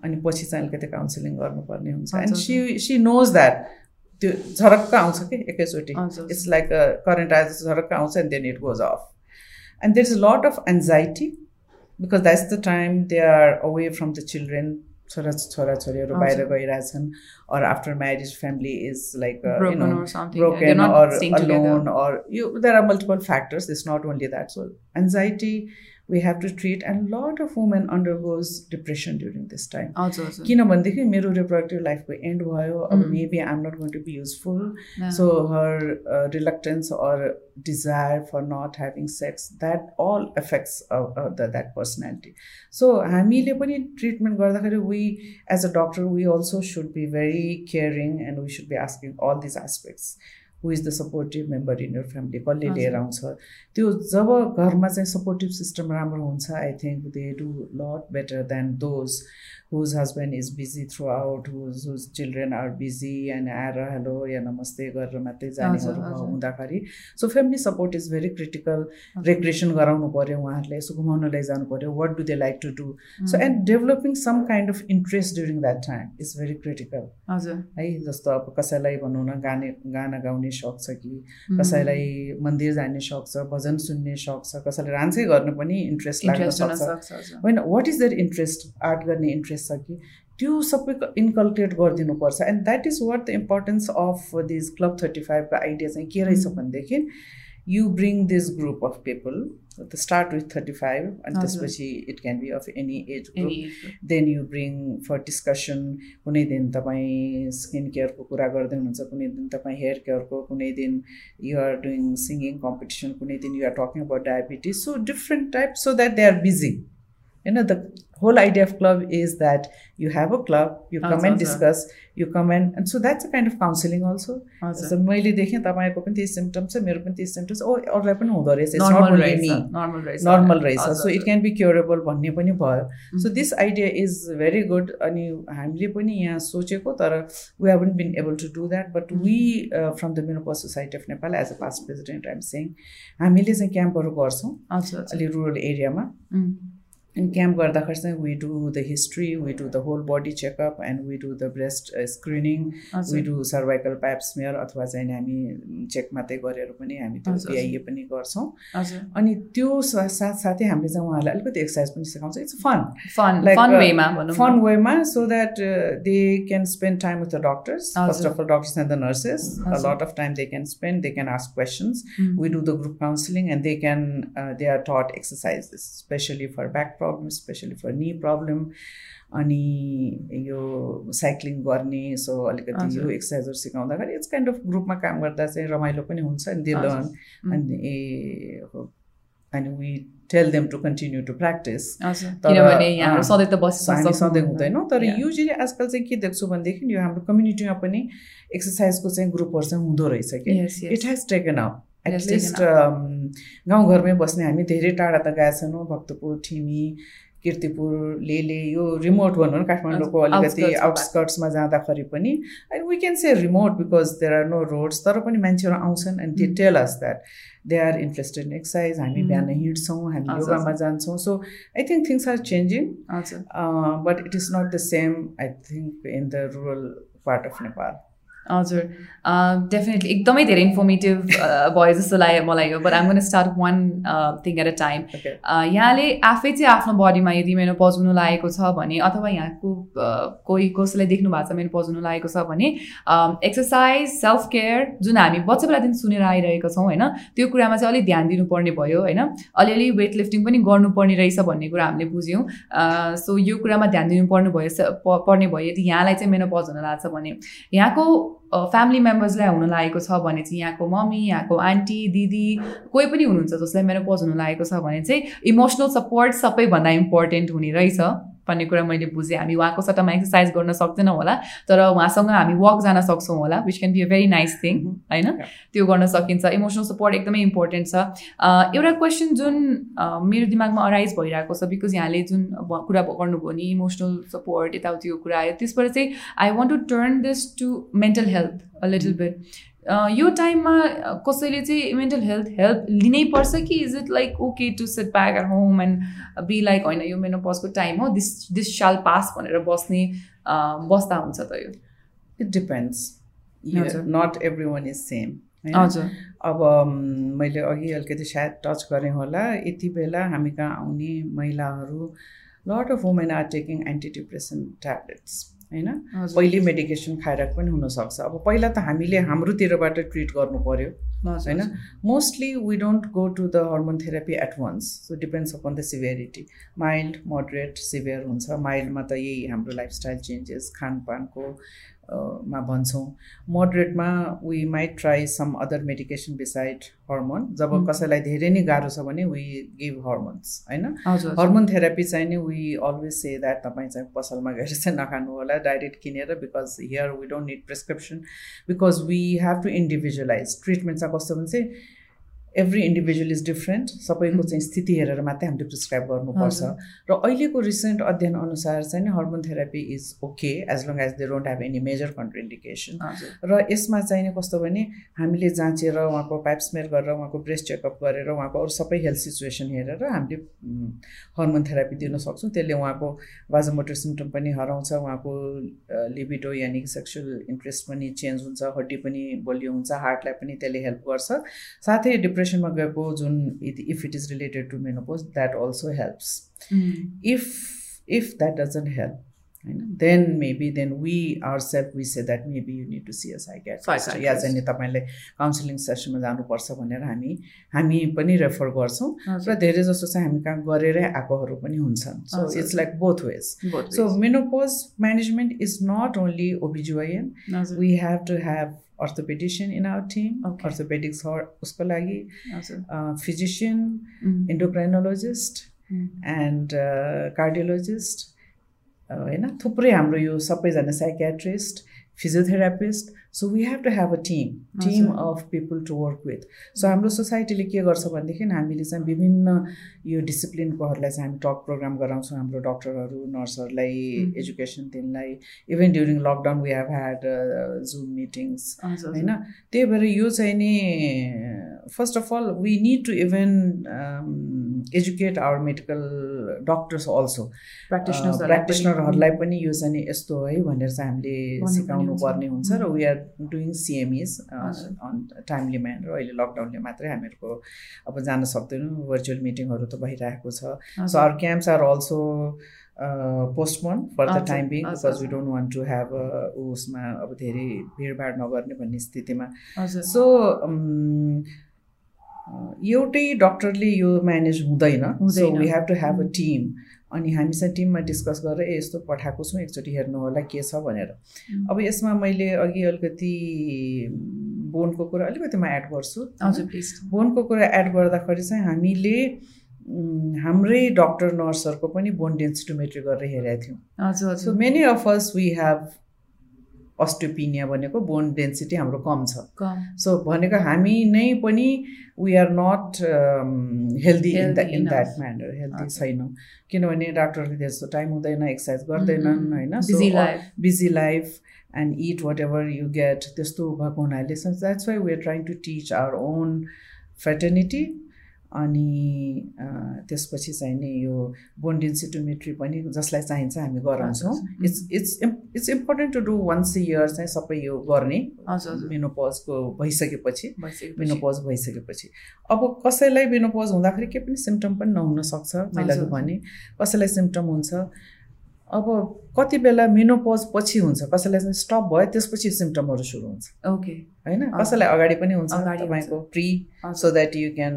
अनि पछि चाहिँ अलिकति काउन्सिलिङ गर्नुपर्ने हुन्छ. हजुर, and she she knows that त्यो झरक्क आउँछ कि एकैचोटि? हजुर। इट्स लाइक अ करेन्ट आएर झरक्क आउँछ and then it goes off and there is lot of anxiety because that's the time they are away from the children छोरा छोराछोरीहरू बाहिर हजुर। गइरहेछन् or after marriage family is like broken or something. Yeah, they're broken not or staying together. alone or you there are multiple factors it's not only that so anxiety we have to treat and lot of women undergoes depression during this time. हजुर हजुर किनभनेदेखि मेरो reproductive लाइफको and भयो अब Mm. Maybe I'm not going to be useful Yeah. So her reluctance or desire for not having sex that all affects that personality so हामीले पनि treatment गर्दाखेरि we as a doctor we also should be very caring and we should be asking all this aspects who is the supportive member in your family कसले। लिएर आउँछ त्यो जब घरमा चाहिँ supportive system राम्रो हुन्छ I think they do lot better than those husband is busy throughout whose whose children are busy and आएर hello या नमस्ते गरेर मात्रै जानेहरू हुँदाखेरि so family support is very critical recreation गराउनु पऱ्यो उहाँहरूले यसो घुमाउन लैजानु पऱ्यो what do they like to do so and developing some kind of interest during that time is very critical है जस्तो अब कसैलाई भनौँ न गाने गाना गाउने सौक छ कि कसैलाई मन्दिर जाने सौक छ भजन सुन्ने सौक छ कसैलाई डान्सै गर्नु पनि इन्ट्रेस्ट लाग्न सक्छ होइन what is there interest art गर्ने इन्ट्रेस्ट छ कि त्यो सबै इन्कल्केट गरिदिनुपर्छ. And that is what the importance of this club thirty फाइभको आइडिया चाहिँ के रहेछ भनेदेखि you bring this group of people the start with thirty five अनि त्यसपछि it can be of any age group then you bring for discussion कुनै दिन तपाईँ स्किन केयरको कुरा गर्दै हुनुहुन्छ कुनै दिन तपाईँ हेयर केयरको कुनै दिन युआर डुइङ सिङ्गिङ कम्पिटिसन कुनै दिन you're talking about diabetes so different type so that they are busy होइन the whole idea of club is that you have a club you come and discuss you come and and so that's a kind of counseling also. So मैले देखेँ तपाईँको पनि त्यही symptoms छ मेरो पनि त्यही सिम्टम्स ओ अरूलाई पनि हुँदो रहेछ नर्मल रहेछ so it can be curable भन्ने पनि भयो। So this idea is very good अनि हामीले पनि यहाँ सोचेको तर we haven't been able to do that but we from the menopause society of Nepal as a past president I'm saying हामीले चाहिँ क्याम्पहरू गर्छौँ अलिक रुरल एरियामा And camp गर्दाखेरि चाहिँ we do the history we do the whole body checkup and we do the breast screening we do cervical pap smear अथवा चाहिँ हामी चेक मात्रै गरेर पनि हामी त्यो पिआइए पनि गर्छौँ। अनि त्यो साथसाथै हामीले चाहिँ उहाँहरूलाई अलिकति एक्सर्साइज पनि सिकाउँछ। It's fun fun like fun वेमा so that they can spend time with the doctors first of all doctors and the nurses a lot of time they can spend they can ask questions we do the group counselling and they can they are taught exercises specially for back problem specially for knee problem अनि यो cycling गर्ने so अलिकति यो एक्सर्साइजहरू सिकाउँदाखेरि it's kind of ग्रुपमा काम गर्दा चाहिँ रमाइलो पनि हुन्छ अनि दे लर्न अनि ए अनि we tell them to continue to practise सधैँ हुँदैनौँ तर युजली आजकल चाहिँ के देख्छु भनेदेखि यो हाम्रो कम्युनिटीमा पनि एक्सर्साइजको चाहिँ ग्रुपहरू चाहिँ हुँदो रहेछ कि। It has taken up at least गाउँघरमै बस्ने हामी धेरै टाढा त गएका छैनौँ। भक्तपुर ठिमी किर्तिपुर लेले यो रिमोट भनौँ न काठमाडौँको अलिकति आउटस्कर्ट्समा जाँदाखेरि पनि and we can say remote because there are no roads तर पनि मान्छेहरू आउँछन् and they tell us that they are interested in exercise हामी बिहान हिँड्छौँ हामी योगामा जान्छौँ। So I think things are changing but it is not the same I think in the rural part of Nepal हजुर. डेफिनेटली एकदमै धेरै informative भयो जस्तो लाग्यो मलाई यो but I'm gonna start one thing at a time यहाँले आफै चाहिँ आफ्नो बडीमा यदि मेरो पजुनु लागेको छ भने अथवा यहाँको कोही कसैलाई देख्नु भएको छ मेरो पजुनु लागेको छ भने एक्सर्साइज सेल्फ केयर जुन हामी बच्चा बेलादेखि सुनेर आइरहेको छौँ होइन त्यो कुरामा चाहिँ अलिक ध्यान दिनुपर्ने भयो होइन। अलिअलि वेट लिफ्टिङ पनि गर्नुपर्ने रहेछ भन्ने कुरा हामीले बुझ्यौँ। सो यो कुरामा ध्यान दिनुपर्ने भयो पर्ने भयो यदि यहाँलाई चाहिँ मेरो पज हुन लाग्छ भने। यहाँको फ्यामिली मेम्बर्सलाई हुन लागेको छ भने चाहिँ यहाँको मम्मी यहाँको आन्टी दिदी कोही पनि हुनुहुन्छ जसलाई मेरो पज हुन लागेको छ भने चाहिँ इमोसनल सपोर्ट सबैभन्दा इम्पोर्टेन्ट हुने रहेछ। भन्ने कुरा मैले बुझेँ। हामी उहाँको सट्टामा एक्सर्साइज गर्न सक्दैनौँ होला तर उहाँसँग हामी वक जान सक्छौँ होला which can be a very nice thing होइन? त्यो गर्न सकिन्छ। इमोसनल सपोर्ट एकदमै इम्पोर्टेन्ट छ। एउटा क्वेसन जुन मेरो दिमागमा अराइज भइरहेको छ बिकज यहाँले जुन कुरा गर्नुभयो नि इमोसनल सपोर्ट यताउति कुरा आयो त्यसबाट चाहिँ I want to turn this to mental health a little bit यो टाइममा कसैले चाहिँ मेन्टल हेल्थ हेल्प लिनै पर्छ कि is it like okay to sit back at home and be like होइन यो मेनो पजको टाइम हो दिस दिस साल पास भनेर बस्ने बस्दा हुन्छ त यो? It depends not every one is same हजुर। अब मैले अघि अलिकति सायद टच गरेँ होला। यति बेला हामी कहाँ आउने महिलाहरू lot of women are taking anti depression tablets होइन? पहिले मेडिकेसन खाएर पनि हुनसक्छ। अब पहिला त हामीले हाम्रोतिरबाट ट्रिट गर्नु पऱ्यो होइन? Mostly we don't go to the hormone therapy at once so depends upon the severity mild moderate severe हुन्छ। माइल्डमा त यही हाम्रो लाइफस्टाइल चेन्जेस खानपानको मा भन्छौँ मोडरेटमा we might try some other medication beside hormone जब कसैलाई धेरै नै गाह्रो छ भने वी गिभ हर्मोन्स होइन? हर्मोन थेरापी चाहिँ नि वी अलवेज से द्याट तपाईँ चाहिँ पसलमा गएर चाहिँ नखानु होला डाइरेक्ट किनेर because here we don't need prescription because we have to individualise treatment चाहिँ कस्तो भने चाहिँ एभ्री इन्डिभिजुअल इज डिफ्रेन्ट सबैको चाहिँ स्थिति हेरेर मात्रै हामीले प्रिस्क्राइब गर्नुपर्छ। र अहिलेको रिसेन्ट अध्ययन अनुसार चाहिँ hormone therapy is okay as long as they don't have any major contraindication र यसमा चाहिँ कस्तो भने हामीले जाँचेर उहाँको पाइप स्मेल गरेर उहाँको ब्रेस्ट चेकअप गरेर उहाँको अरू सबै हेल्थ सिचुएसन हेरेर हामीले हर्मोन थेरापी दिन सक्छौँ। त्यसले उहाँको भाजोमोटर सिम्टम पनि हराउँछ उहाँको लिबिडो यानि कि सेक्सुअल इन्ट्रेस्ट पनि चेन्ज हुन्छ हड्डी पनि बलियो हुन्छ हार्टलाई पनि त्यसले हेल्प गर्छ। साथै डिप्रेसनमा गएको जुन if it is related to menopause that also helps if if that doesn't help होइन then maybe then we our self we say that maybe you need to see a psychiatrist या चाहिँ तपाईँले counselling सेसनमा जानुपर्छ भनेर हामी हामी पनि refer गर्छौँ। र धेरै जस्तो चाहिँ हामी कहाँ गरेरै आएकोहरू पनि हुन्छन्। So it's like both ways so menopause management is not only OBGYN we have to have our team Okay. orthopedics हो उसको लागि physician Mm. Mm. And cardiologist होइन थुप्रै हाम्रो यो सबैजना psychiatrist physiotherapist so we have to have a team team. Of people to work with so हाम्रो सोसाइटीले के गर्छ भनेदेखि हामीले चाहिँ विभिन्न यो डिसिप्लिनकोहरूलाई चाहिँ हामी टक प्रोग्राम गराउँछौँ। हाम्रो डक्टरहरू नर्सहरूलाई. एजुकेसन दिनलाई even during lockdown we have had Zoom meetings होइन? त्यही भएर यो चाहिँ नि first of all we need to even educate our medical doctors also पनि- प्र्याक्टिसनरहरूलाई पनि यो चाहिँ यस्तो है भनेर चाहिँ हामीले सिकाउनु पर्ने हुन्छ। र we are doing CMEs. On timely manner अहिले लकडाउनले मात्रै हामीहरूको अब जान सक्दैनौँ भर्चुअल मिटिङहरू त भइरहेको छ so. Our camps are also postpone for the time being because we. Don't want to have उसमा अब धेरै भिडभाड नगर्ने भन्ने स्थितिमा सो एउटै डक्टरले यो म्यानेज हुँदैन। So. We have to have a. Team अनि हामी चाहिँ टिममा डिस्कस गरेर ए यस्तो पठाएको छौँ एकचोटि हेर्नु होला के छ? भनेर. अब यसमा मैले अघि अलिकति बोनको कुरा अलिकति म एड गर्छु हजुर प्लिज बोनको कुरा एड गर्दाखेरि चाहिँ हामीले हाम्रै डक्टर नर्सहरूको पनि बोन डेन्सिटोमेट्री गरेर हेरेका थियौँ। सो हजुर। Many of us we have osteopenia भनेको बोन डेन्सिटी हाम्रो कम छ। सो भनेको हामी नै पनि we are not healthy in the in that. Manner healthy. छैनौँ। किनभने डाक्टरले त्यस्तो टाइम हुँदैन एक्सर्साइज गर्दैनन् होइन। Busy life busy life and it whatever you get त्यस्तो भएको हुनाले। That's why we are trying to teach our own fraternity अनि त्यसपछि चाहिँ नि यो बोन डेन्सिटोमेट्री पनि जसलाई चाहिन्छ हामी गराउँछौँ। It's it's it's important to do once year चाहिँ सबै यो गर्ने मेनोपजको भइसकेपछि। मेनोपज भइसकेपछि अब कसैलाई मेनोपज हुँदाखेरि केही पनि सिम्टम पनि नहुन सक्छ मैले। भने कसैलाई सिम्टम हुन्छ अब कति बेला मेनोपज पछि हुन्छ कसैलाई चाहिँ स्टप भयो त्यसपछि सिम्टमहरू सुरु हुन्छ ओके होइन। कसैलाई अगाडि पनि हुन्छ। तपाईँको pre. So that you can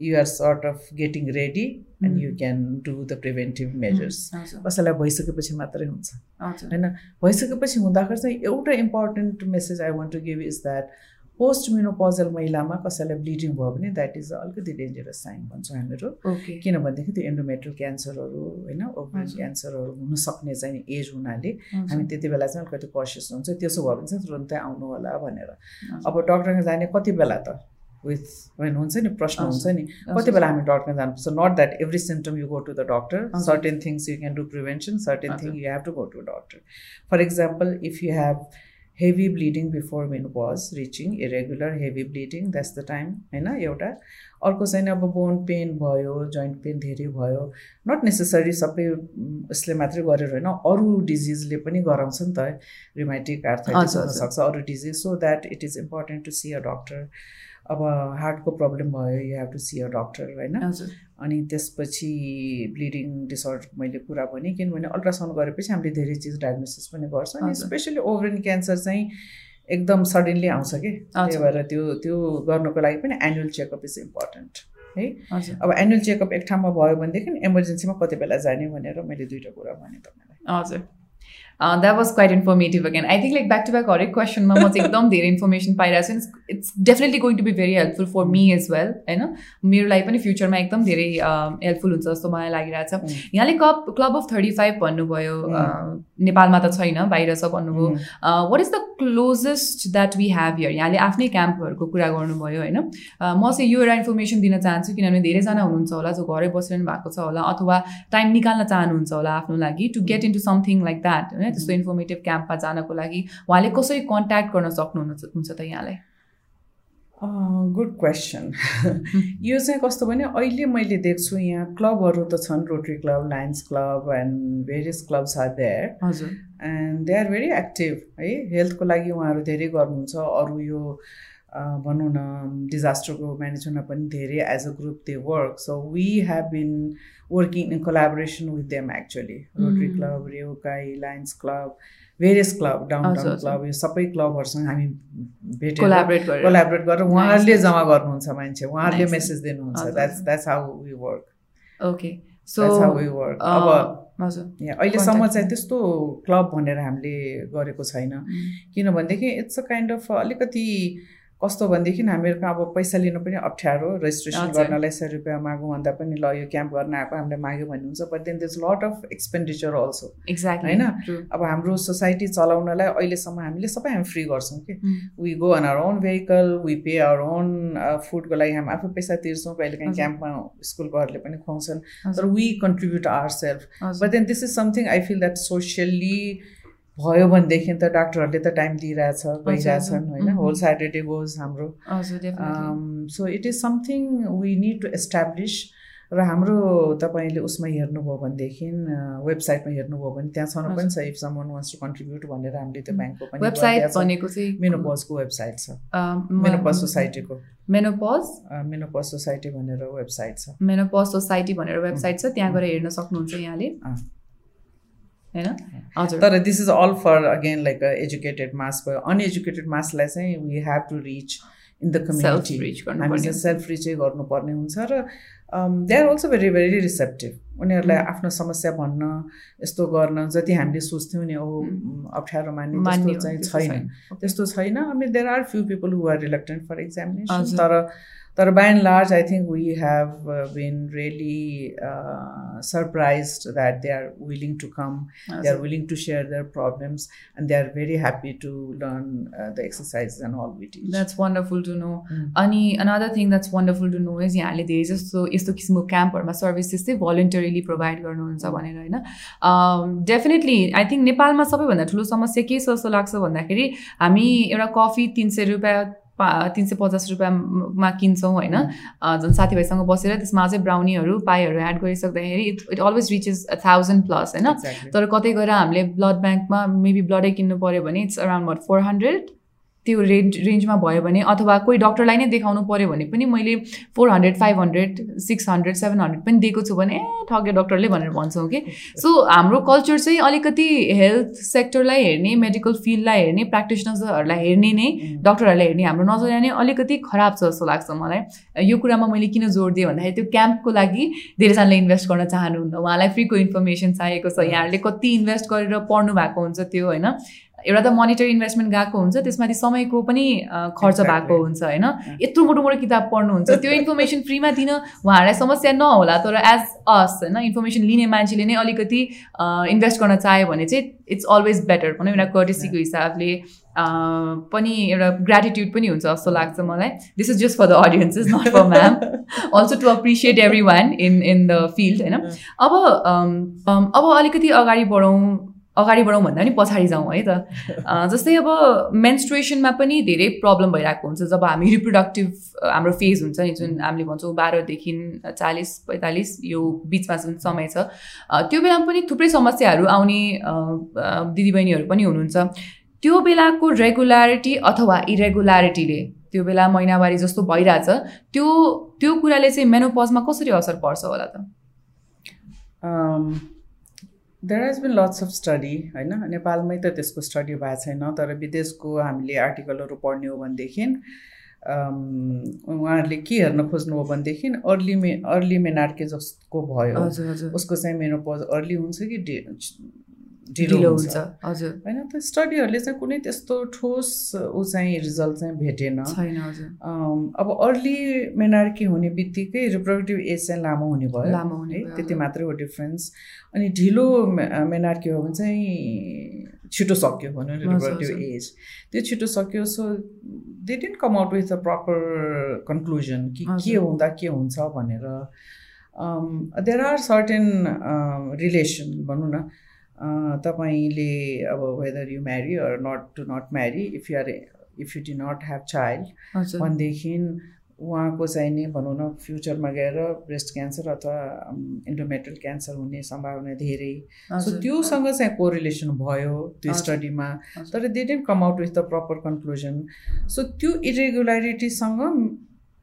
you are sort of getting ready and. You can do the preventive measures कसैलाई भइसकेपछि मात्रै हुन्छ। होइन? भइसकेपछि हुँदाखेरि चाहिँ एउटा important message I want to give is that post menopausal महिलामा कसैलाई ब्लिडिङ भयो भने द्याट इज अलिकति डेन्जरस साइन भन्छौँ हामीहरू। किनभनेदेखि त्यो एन्डोमेट्रियल क्यान्सरहरू होइन हजुर। क्यान्सरहरू हुनसक्ने चाहिँ एज हुनाले हामी त्यति बेला चाहिँ अलिकति कसियस हुन्छ। त्यसो भयो भने चाहिँ तुरन्तै आउनु होला भनेर। अब डक्टरसँग जाने कति बेला त? विथ होइन हुन्छ नि प्रश्न हुन्छ नि कति। बेला हामी डक्टरमा जानुपर्छ not that every symptom you go to the doctor. Certain things you can do prevention certain thing. You have to go to doctor for example if you have heavy bleeding before menopause reaching irregular heavy bleeding that's the time होइन एउटा अर्को चाहिँ अब bone pain भयो joint pain धेरै भयो not necessary सबै यसले मात्रै गरेर होइन अरू डिजिजले पनि गराउँछ नि त रिमाइटिक हजुर। हुनसक्छ अरू disease so that it is important to see a doctor अब हार्टको प्रब्लम भयो you have to see a doctor होइन? अनि त्यसपछि ब्लिडिङ डिसअर्डर मैले कुरा भनेँ किनभने अल्ट्रासाउन्ड गरेपछि हामीले धेरै चिज डायग्नोसिस पनि गर्छ अनि। स्पेसली ओभरिन क्यान्सर चाहिँ एकदम सडनली आउँछ कि? त्यही। भएर त्यो त्यो गर्नुको लागि पनि एनुअल चेकअप इज इम्पोर्टेन्ट है? अब एनुअल चेकअप एक ठाउँमा भयो भनेदेखि इमर्जेन्सीमा कति बेला जाने भनेर मैले दुइटा कुरा भनेँ तपाईँलाई। हजुर। That was quite informative again I think like back to back हरेक क्वेसनमा म चाहिँ एकदम धेरै इन्फर्मेसन पाइरहेको छु। It's definitely going to be very helpful for me as well होइन मेरो लागि पनि फ्युचरमा एकदम धेरै हेल्पफुल हुन्छ जस्तो मलाई लागिरहेको छ। यहाँले cup club of thirty five भन्नुभयो नेपालमा त छैन बाहिर छ भन्नुभयो। What is the closest that we have here यहाँले आफ्नै क्याम्पहरूको कुरा गर्नुभयो होइन। म चाहिँ यो एउटा इन्फर्मेसन दिन चाहन्छु किनभने धेरैजना हुनुहुन्छ होला जो घरै बसिरहनु भएको छ होला अथवा टाइम निकाल्न चाहनुहुन्छ होला आफ्नो लागि। To get into something like that होइन त्यस्तो इन्फर्मेटिभ क्याम्पमा जानको लागि उहाँले कसरी कन्ट्याक्ट गर्न सक्नुहुन्छ हुन्छ त यहाँलाई गुड क्वेसन (laughs) यो चाहिँ कस्तो भने अहिले मैले देख्छु यहाँ क्लबहरू त छन् rotary club lions club and various clubs are there हजुर। And they are very active है। हेल्थको लागि उहाँहरू धेरै गर्नुहुन्छ। अरू यो भनौँ न डिजास्टरको म्यानेजमेन्टमा पनि धेरै as a group they work so we have been working in collaboration with them actually rotary club रेउकाई lions club various club downtown club यो सबै क्लबहरूसँग हामी भेटेर कोलाबरेट गरेर। उहाँहरूले जम्मा गर्नुहुन्छ मान्छे। उहाँहरूले मेसेज दिनुहुन्छ। That's that's how we work okay so we work अब अहिलेसम्म चाहिँ त्यस्तो क्लब भनेर हामीले गरेको छैन। किनभनेदेखि इट्स अ काइन्ड अफ अलिकति कस्तो भनेदेखि हामीहरूको अब पैसा लिनु पनि अप्ठ्यारो रेजिस्ट्रेसन गर्नलाई सय रुपियाँ मागौँ भन्दा पनि ल यो क्याम्प गर्न आएको हामीले माग्यो भन्ने हुन्छ but then this lot of expenditure also exact होइन? अब हाम्रो सोसाइटी चलाउनलाई अहिलेसम्म हामीले सबै हामी फ्री गर्छौँ कि? We go on our own vehicle we pay our own फुडको लागि हामी आफै पैसा तिर्छौँ कहिले काहीँ क्याम्पमा स्कुलकोहरूले पनि खुवाउँछन्। तर we contribute our self but then this is something I feel that socially भयो भनेदेखि त डाक्टरहरूले त टाइम दिइरहेछ गइरहेछन् होइन। होल स्याटरडे गोज हाम्रो। So it is something we need to establish र हाम्रो तपाईँले उसमा हेर्नुभयो भनेदेखि वेबसाइटमा हेर्नुभयो भने त्यहाँ छन पनि छ if someone wants to contribute भनेर हामीले त्यो ब्याङ्कको पनि वेबसाइट भनेको चाहिँ मेनोपजको वेबसाइट छ। मेनोपज सोसाइटीको मेनोपज मेनोपज सोसाइटी भनेर वेबसाइट छ। मेनोपज सोसाइटी भनेर वेबसाइट छ त्यहाँ गएर हेर्न सक्नुहुन्छ यहाँले। होइन? हजुर। तर this is all for again like educated mass भयो अनएजुकेटेड मासलाई चाहिँ we have to reach in the community हामी चाहिँ सेल्फ रिचै गर्नुपर्ने हुन्छ। र they are also very very receptive उनीहरूलाई आफ्नो समस्या भन्न यस्तो गर्न जति हामीले सोच्थ्यौँ नि ओ अप्ठ्यारो मान्ने त्यस्तो चाहिँ छैन। त्यस्तो छैन। अनि there are few people who are reluctant for examination तर तर by and large I think we have been really surprise that they are willing to come they are willing to share their problems and they are very happy to learn the exercise and all with that's wonderful to know अनि another thing that's wonderful to know is यहाँले धेरै जस्तो यस्तो किसिमको क्याम्पहरूमा services चाहिँ भलिन्टरीली provide गर्नुहुन्छ भनेर होइन डेफिनेटली आई थिङ्क नेपालमा सबैभन्दा ठुलो समस्या के जस्तो लाग्छ भन्दाखेरि हामी एउटा कफी तिन सय रुपियाँ पा तिन सय पचास रुपियाँमा किन्छौँ होइन। झन् साथीभाइसँग बसेर त्यसमा अझै ब्राउनीहरू पाईहरू add गरिसक्दाखेरि it it always reaches thousand plus होइन। तर कतै गएर हामीले ब्लड ब्याङ्कमा मेबी ब्लडै किन्नु पऱ्यो भने it's around what four hundred? त्यो रेन्ज रेन्जमा भयो भने अथवा कोही डक्टरलाई नै देखाउनु पऱ्यो भने पनि मैले four hundred five hundred six hundred seven hundred पनि दिएको छु भने ए ठग्यो डक्टरले भनेर भन्छौँ कि सो हाम्रो कल्चर चाहिँ अलिकति हेल्थ सेक्टरलाई हेर्ने मेडिकल फिल्डलाई हेर्ने प्र्याक्टिसनर्सहरूलाई हेर्ने नै डक्टरहरूलाई हेर्ने हाम्रो नजरिया नै अलिकति खराब छ जस्तो लाग्छ मलाई। यो कुरामा मैले किन जोड दिएँ भन्दाखेरि त्यो क्याम्पको लागि धेरैजनाले इन्भेस्ट गर्न चाहनुहुन्न उहाँलाई फ्रीको इन्फर्मेसन चाहिएको छ। यहाँहरूले कति इन्भेस्ट गरेर पढ्नु भएको हुन्छ त्यो होइन? एउटा त मोनिटरी इन्भेस्टमेन्ट गएको हुन्छ त्यसमाथि समयको पनि खर्च भएको हुन्छ होइन? यत्रो मोटो मोटो किताब पढ्नुहुन्छ त्यो (laughs) इन्फर्मेसन फ्रीमा दिन उहाँहरूलाई समस्या नहोला तर एज अस होइन इन्फर्मेसन लिने मान्छेले नै अलिकति इन्भेस्ट गर्न चाह्यो भने चाहिँ इट्स अलवेज बेटर भनौँ एउटा कर्टेसीको हिसाबले पनि एउटा ग्रेटिट्युड पनि हुन्छ जस्तो लाग्छ मलाई। This is just for the audience is not for ma'am also to appreciate every one in in the field होइन अब अब अलिकति अगाडि बढौँ अगाडि बढौँ भन्दा पनि पछाडि जाउँ है त। जस्तै अब मेन्स्ट्रुएसनमा पनि धेरै प्रब्लम भइरहेको हुन्छ। जब हामी रिप्रोडक्टिभ हाम्रो फेज हुन्छ नि जुन हामीले भन्छौँ बाह्रदेखि चालिस पैँतालिस यो बिचमा जुन समय छ त्यो बेलामा पनि थुप्रै समस्याहरू आउने दिदीबहिनीहरू पनि हुनुहुन्छ। त्यो बेलाको रेगुलारिटी अथवा इरेगुलारिटीले त्यो बेला महिनावारी जस्तो भइरहेछ त्यो त्यो कुराले चाहिँ मेनोपजमा कसरी असर पर्छ होला त? There has been lots of study होइन? नेपालमै त त्यसको स्टडी भएको छैन तर विदेशको हामीले आर्टिकलहरू पढ्ने हो भनेदेखि उहाँहरूले के हेर्न खोज्नु हो भनेदेखि अर्ली मे अर्ली मेनार्के जसको भयो। उसको चाहिँ मेनोपज अर्ली हुन्छ कि डे ढिलो हुन्छ। हजुर। होइन त स्टडीहरूले चाहिँ कुनै त्यस्तो ठोस ऊ चाहिँ रिजल्ट चाहिँ भेटेन। छैन हजुर। अब अर्ली मेनार्की हुने बित्तिकै रिप्रोडक्टिभ एज चाहिँ लामो हुने भयो। लामो हुने है त्यति। मात्रै हो डिफ्रेन्स। अनि ढिलो मेनार्की हो भने चाहिँ छिटो सक्यो भनौँ न रिप्रोडक्टिभ। एज। त्यो छिटो सक्यो so they didn't come out with a proper conclusion कि के। हुँदा के हुन्छ भनेर। देयर आर सर्टेन रिलेसन भनौँ न। तपाईँले अब whether you marry or not to not marry if you are if you do not have child भनेदेखि उहाँको चाहिँ नि भनौँ न फ्युचरमा गएर ब्रेस्ट क्यान्सर अथवा इन्डोमेट्रियल क्यान्सर हुने सम्भावना धेरै सो। त्योसँग चाहिँ कोरिलेसन भयो त्यो। स्टडीमा। तर they didn't come out with the proper conclusion so त्यो इरेगुलारिटीसँग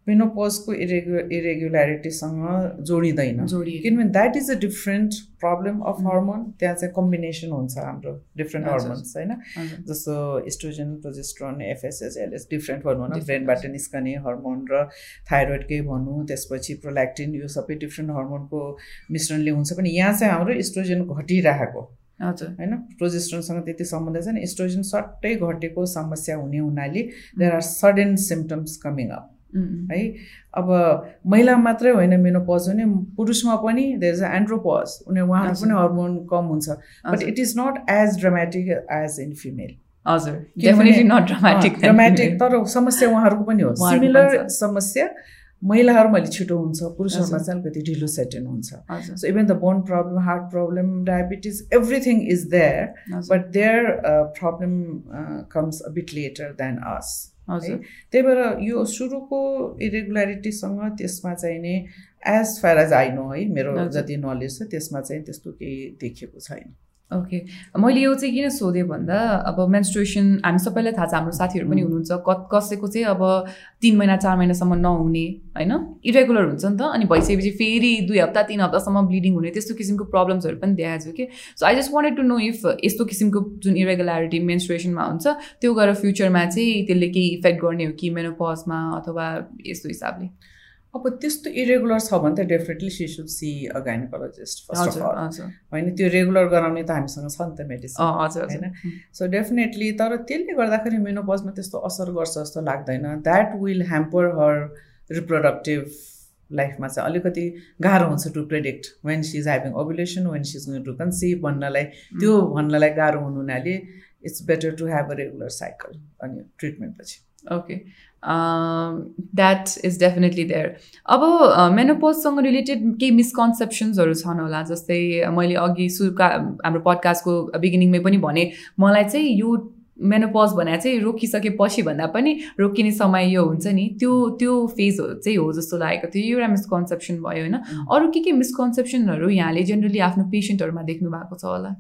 मेनोपजको इरेगु इरेगुलारिटीसँग जोडिँदैन। किनभने that is a different problem of. Hormone त्यहाँ चाहिँ कम्बिनेसन हुन्छ हाम्रो डिफ्रेन्ट। हर्मोन्स होइन। जस्तो oestrogen progesterone FSS LS different भनौँ न ब्रेनबाट। निस्कने हर्मोन र थाइरोइडकै भनौँ त्यसपछि प्रोल्याक्टिन यो सबै डिफ्रेन्ट हर्मोनको मिश्रणले हुन्छ। भने यहाँ चाहिँ हाम्रो इस्ट्रोजन घटिरहेको हजुर। होइन? प्रोजेस्ट्रोनसँग त्यति सम्बन्ध छैन। इस्ट्रोजन सट्टै घटेको समस्या हुने हुनाले there are sudden symptoms coming up है? अब महिला मात्रै होइन मेनोपज हुने पुरुषमा पनि देयर इज एन्ड्रोपज उनी उहाँहरू। पनि हर्मोन कम हुन्छ। But. It is not as dramatic as in female हजुर। किनभने- डेफिनेटली नट ड्रामेटिक ड्रामेटिक तर समस्या उहाँहरूको पनि हो। सिमिलर। समस्या महिलाहरूमा अलिक छिटो हुन्छ पुरुषहरूमा। चाहिँ अलिकति ढिलो सेटेन हुन्छ। So even the bone problem heart problem diabetes everything is there but their problem comes a bit later than us हजुर। त्यही भएर यो सुरुको इरेगुलारिटीसँग त्यसमा चाहिँ नि as far as I know है मेरो। जति नलेज छ त्यसमा चाहिँ त्यस्तो केही देखिएको छैन। ओके मैले यो चाहिँ किन सोधेँ भन्दा अब मेन्स्ट्रुएसन हामी सबैलाई थाहा छ हाम्रो साथीहरू पनि. हुनुहुन्छ। क कसैको चाहिँ अब तिन महिना चार महिनासम्म नहुने होइन? इरेगुलर हुन्छ नि त। अनि भइसकेपछि फेरि दुई हप्ता तिन हप्तासम्म ब्लिडिङ हुने त्यस्तो किसिमको प्रब्लम्सहरू पनि देखाएको छु कि। So I just wanted to know if यस्तो किसिमको जुन इरेगुलारिटी मेन्स्ट्रुएसनमा हुन्छ त्यो गएर फ्युचरमा चाहिँ त्यसले केही इफेक्ट गर्ने हो कि मेनोपजमा अथवा यस्तो हिसाबले? अब त्यस्तो इरेगुलर छ भने त definitely she should see a gynaecologist first of all होइन त्यो रेगुलर गराउने त हामीसँग छ नि त मेडिसिन होइन? सो डेफिनेटली तर त्यसले गर्दाखेरि मेनोपजमा त्यस्तो असर गर्छ जस्तो लाग्दैन। That will hamper her reproductive लाइफमा चाहिँ अलिकति गाह्रो हुन्छ to predict when she is having ovulation when she is going to conceive भन्नलाई। त्यो भन्नलाई गाह्रो हुनु हुनाले it's better to have a regular cycle अनि ट्रिटमेन्ट पछि okay that is definitely there अब मेनोपोजसँग रिलेटेड केही मिसकन्सेप्सन्सहरू छन् होला जस्तै मैले अघि सुरुका हाम्रो पडकास्टको बिगिनिङमै पनि भने मलाई चाहिँ यो मेनोपज भने चाहिँ रोकिसकेपछि भन्दा पनि रोकिने समय यो हुन्छ नि त्यो त्यो फेज चाहिँ हो जस्तो लागेको थियो। एउटा मिसकन्सेप्सन भयो होइन? अरू के के मिसकन्सेप्सनहरू यहाँले जेनरली आफ्नो पेसेन्टहरूमा देख्नु भएको छ होला?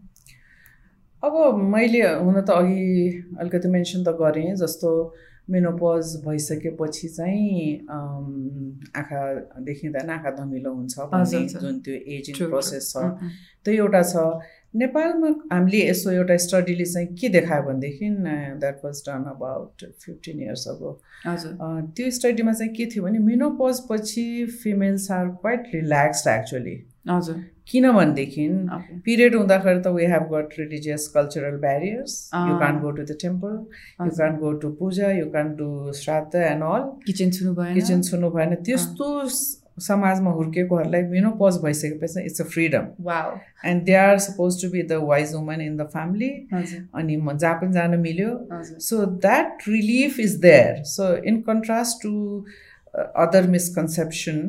अब मैले हुन त अघि अलिकति मेन्सन त गरेँ जस्तो मेनोपज भइसकेपछि चाहिँ आँखा देखिँदैन आँखा धमिलो हुन्छ भन्ने। जुन त्यो एजिङ. प्रोसेस छ। त्यो एउटा छ। नेपालमा हामीले यसो एउटा स्टडीले चाहिँ के देखायो भनेदेखि that was done about fifteen years हजुर। त्यो स्टडीमा चाहिँ के थियो भने मेनोपज पछि females are quite relaxed actually हजुर। किनभनेदेखि पिरियड हुँदाखेरि त we have got religious cultural barriers you. Can go to the temple you can go to puja you can do shraddha and all kitchen छुनु भएन kitchen छुनु भएन त्यस्तो समाजमा हुर्केकोहरूलाई मेनोपज भइसकेपछि it's a freedom and they are suppose to be the wise woman in the family अनि म जहाँ पनि जान मिल्यो। So that relief is there so in contrast to other misconception.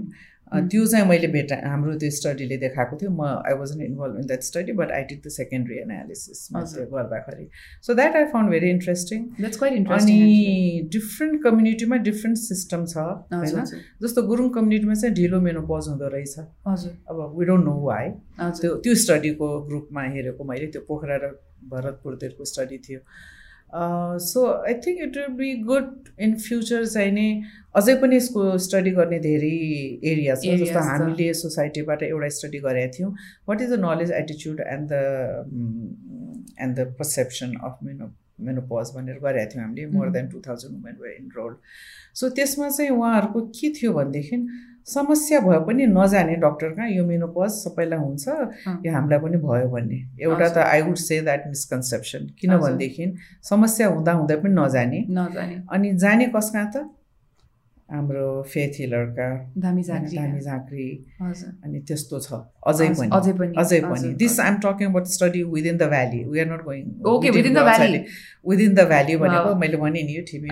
त्यो चाहिँ मैले भेटा हाम्रो त्यो स्टडीले देखाएको थियो। म I was involve in that study but I did the secondary analysis हजुर। त्यो गर्दाखेरि। So that I found very interesting अनि डिफ्रेन्ट कम्युनिटीमा डिफ्रेन्ट सिस्टम छ होइन? जस्तो गुरुङ कम्युनिटीमा चाहिँ ढिलो मेनोपज हुँदो रहेछ। हजुर। अब वी डोन्ट नो वाइ त्यो त्यो स्टडीको ग्रुपमा हेरेको मैले त्यो पोखरा र भरतपुरतिरको स्टडी थियो। So I think it will be good in future चाहिँ नि अझै पनि यसको स्टडी गर्ने धेरै एरिया छ जस्तो। हामीले सोसाइटीबाट एउटा स्टडी गरेका थियौँ what is the knowledge एटिच्युड and the and the perception of meno menopause भनेर गरेका थियौँ हामीले more. Than two thousand women were enrolled so त्यसमा चाहिँ उहाँहरूको के थियो भनेदेखि समस्या भए पनि नजाने डक्टर कहाँ यो मेनोपज सबैलाई हुन्छ। यो हामीलाई पनि भयो भन्ने। एउटा त। I would say that misconception किनभनेदेखि समस्या हुँदा हुँदै पनि नजाने। नजाने। अनि जाने कस कहाँ त? हाम्रो फेथ हिलरका धामी झाँक्री। अनि त्यस्तो छ। अझै पनि। अझै पनि। अझै पनि। This. I'm talking about study within the valley we are not going Okay, within the valley. Within the valley भनेको. मैले भने नि यो भने,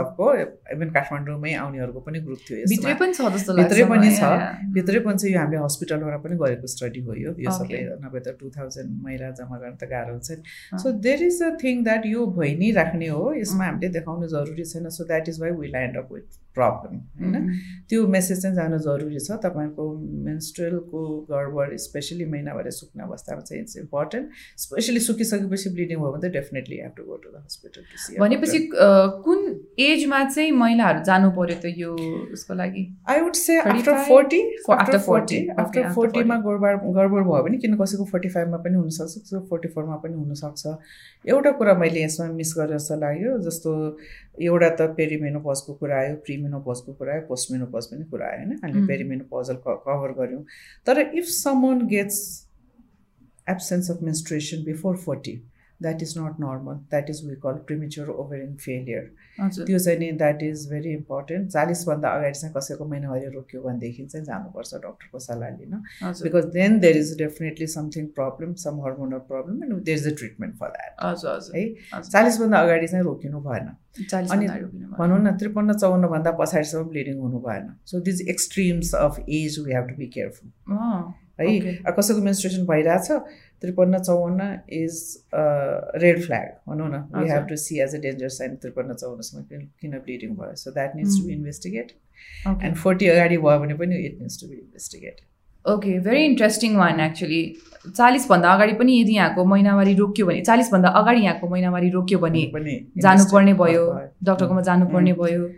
अफको इभन काठमाडौँमै आउनेहरूको पनि ग्रुप थियो भित्रै पनि छ जस्तो भित्रै पनि छ। भित्रै पनि चाहिँ यो हामीले हस्पिटलबाट पनि गरेको स्टडी हो यो। यो सबै. नभए त टु थाउजन्ड महिला जम्मा गर्न त गाह्रो हुन्छ नि। So there is a thing that यो भइ नै राख्ने हो। यसमा हामीले देखाउनु जरुरी छैन। So that is why we land up with problem होइन? उम्, त्यो मेसेज चाहिँ जानु जरुरी छ। तपाईँको मेन्स्ट्रुअलको गडबड स्पेसली महिनाभरि सुक्ने अवस्थामा चाहिँ इट्स इम्पोर्टेन्ट स्पेसली सुकिसकेपछि ब्लिडिङ भयो भने त definitely have to go to the hospital भनेपछि कुन एजमा चाहिँ महिलाहरू जानु पर्यो त यो उसको लागि? I would say after 35? Forty after forty 40, okay, after फोर्टीमा गडबड गडबड भयो भने किन कसैको फोर्टी फाइभमा पनि हुनसक्छ कसैको फोर्टी फोरमा पनि हुनसक्छ? एउटा कुरा मैले यसमा मिस गरेर जस्तो लाग्यो जस्तो एउटा त पेरिमेनोपजको कुरा आयो प्रिमेनोपजको कुरा आयो पोस्टमेनोपज पनि कुरा आयो होइन हामीले. पेरिमेनोपजल कभर गऱ्यौँ तर if someone gets absence of menstruation before forty that is not normal that is we call premature ovarian failure त्यो चाहिँ नि द्याट इज भेरी इम्पोर्टेन्ट चालिसभन्दा अगाडि चाहिँ कसैको महिनावारी रोक्यो भनेदेखि चाहिँ जानुपर्छ डक्टरको सल्लाह लिन। Because then there is definitely something problem some hormonal problem and there is a treatment for that है। चालिसभन्दा अगाडि चाहिँ रोकिनु भएन। अनि। भनौँ न त्रिपन्न चौवन्नभन्दा पछाडिसम्म ब्लिडिङ हुनु भएन। So these extremes of age we have to be careful है कसैको मेन्स्ट्रुएसन भइरहेछ त्रिपन्न चौवन्न इज रेड फ्ल्याग भनौँ न we. Have to see as a danger sign त्रिपन्न चौवन्नसम्म किन ब्लिडिङ भयो so that needs to Mm. Investigate. And forty अगाडि भयो भने पनि it needs to be investigate okay very interesting one actually चालिसभन्दा अगाडि पनि यदि यहाँको महिनावारी रोक्यो भने चालिसभन्दा अगाडि यहाँको महिनावारी रोक्यो भने जानुपर्ने भयो। डक्टरकोमा जानुपर्ने भयो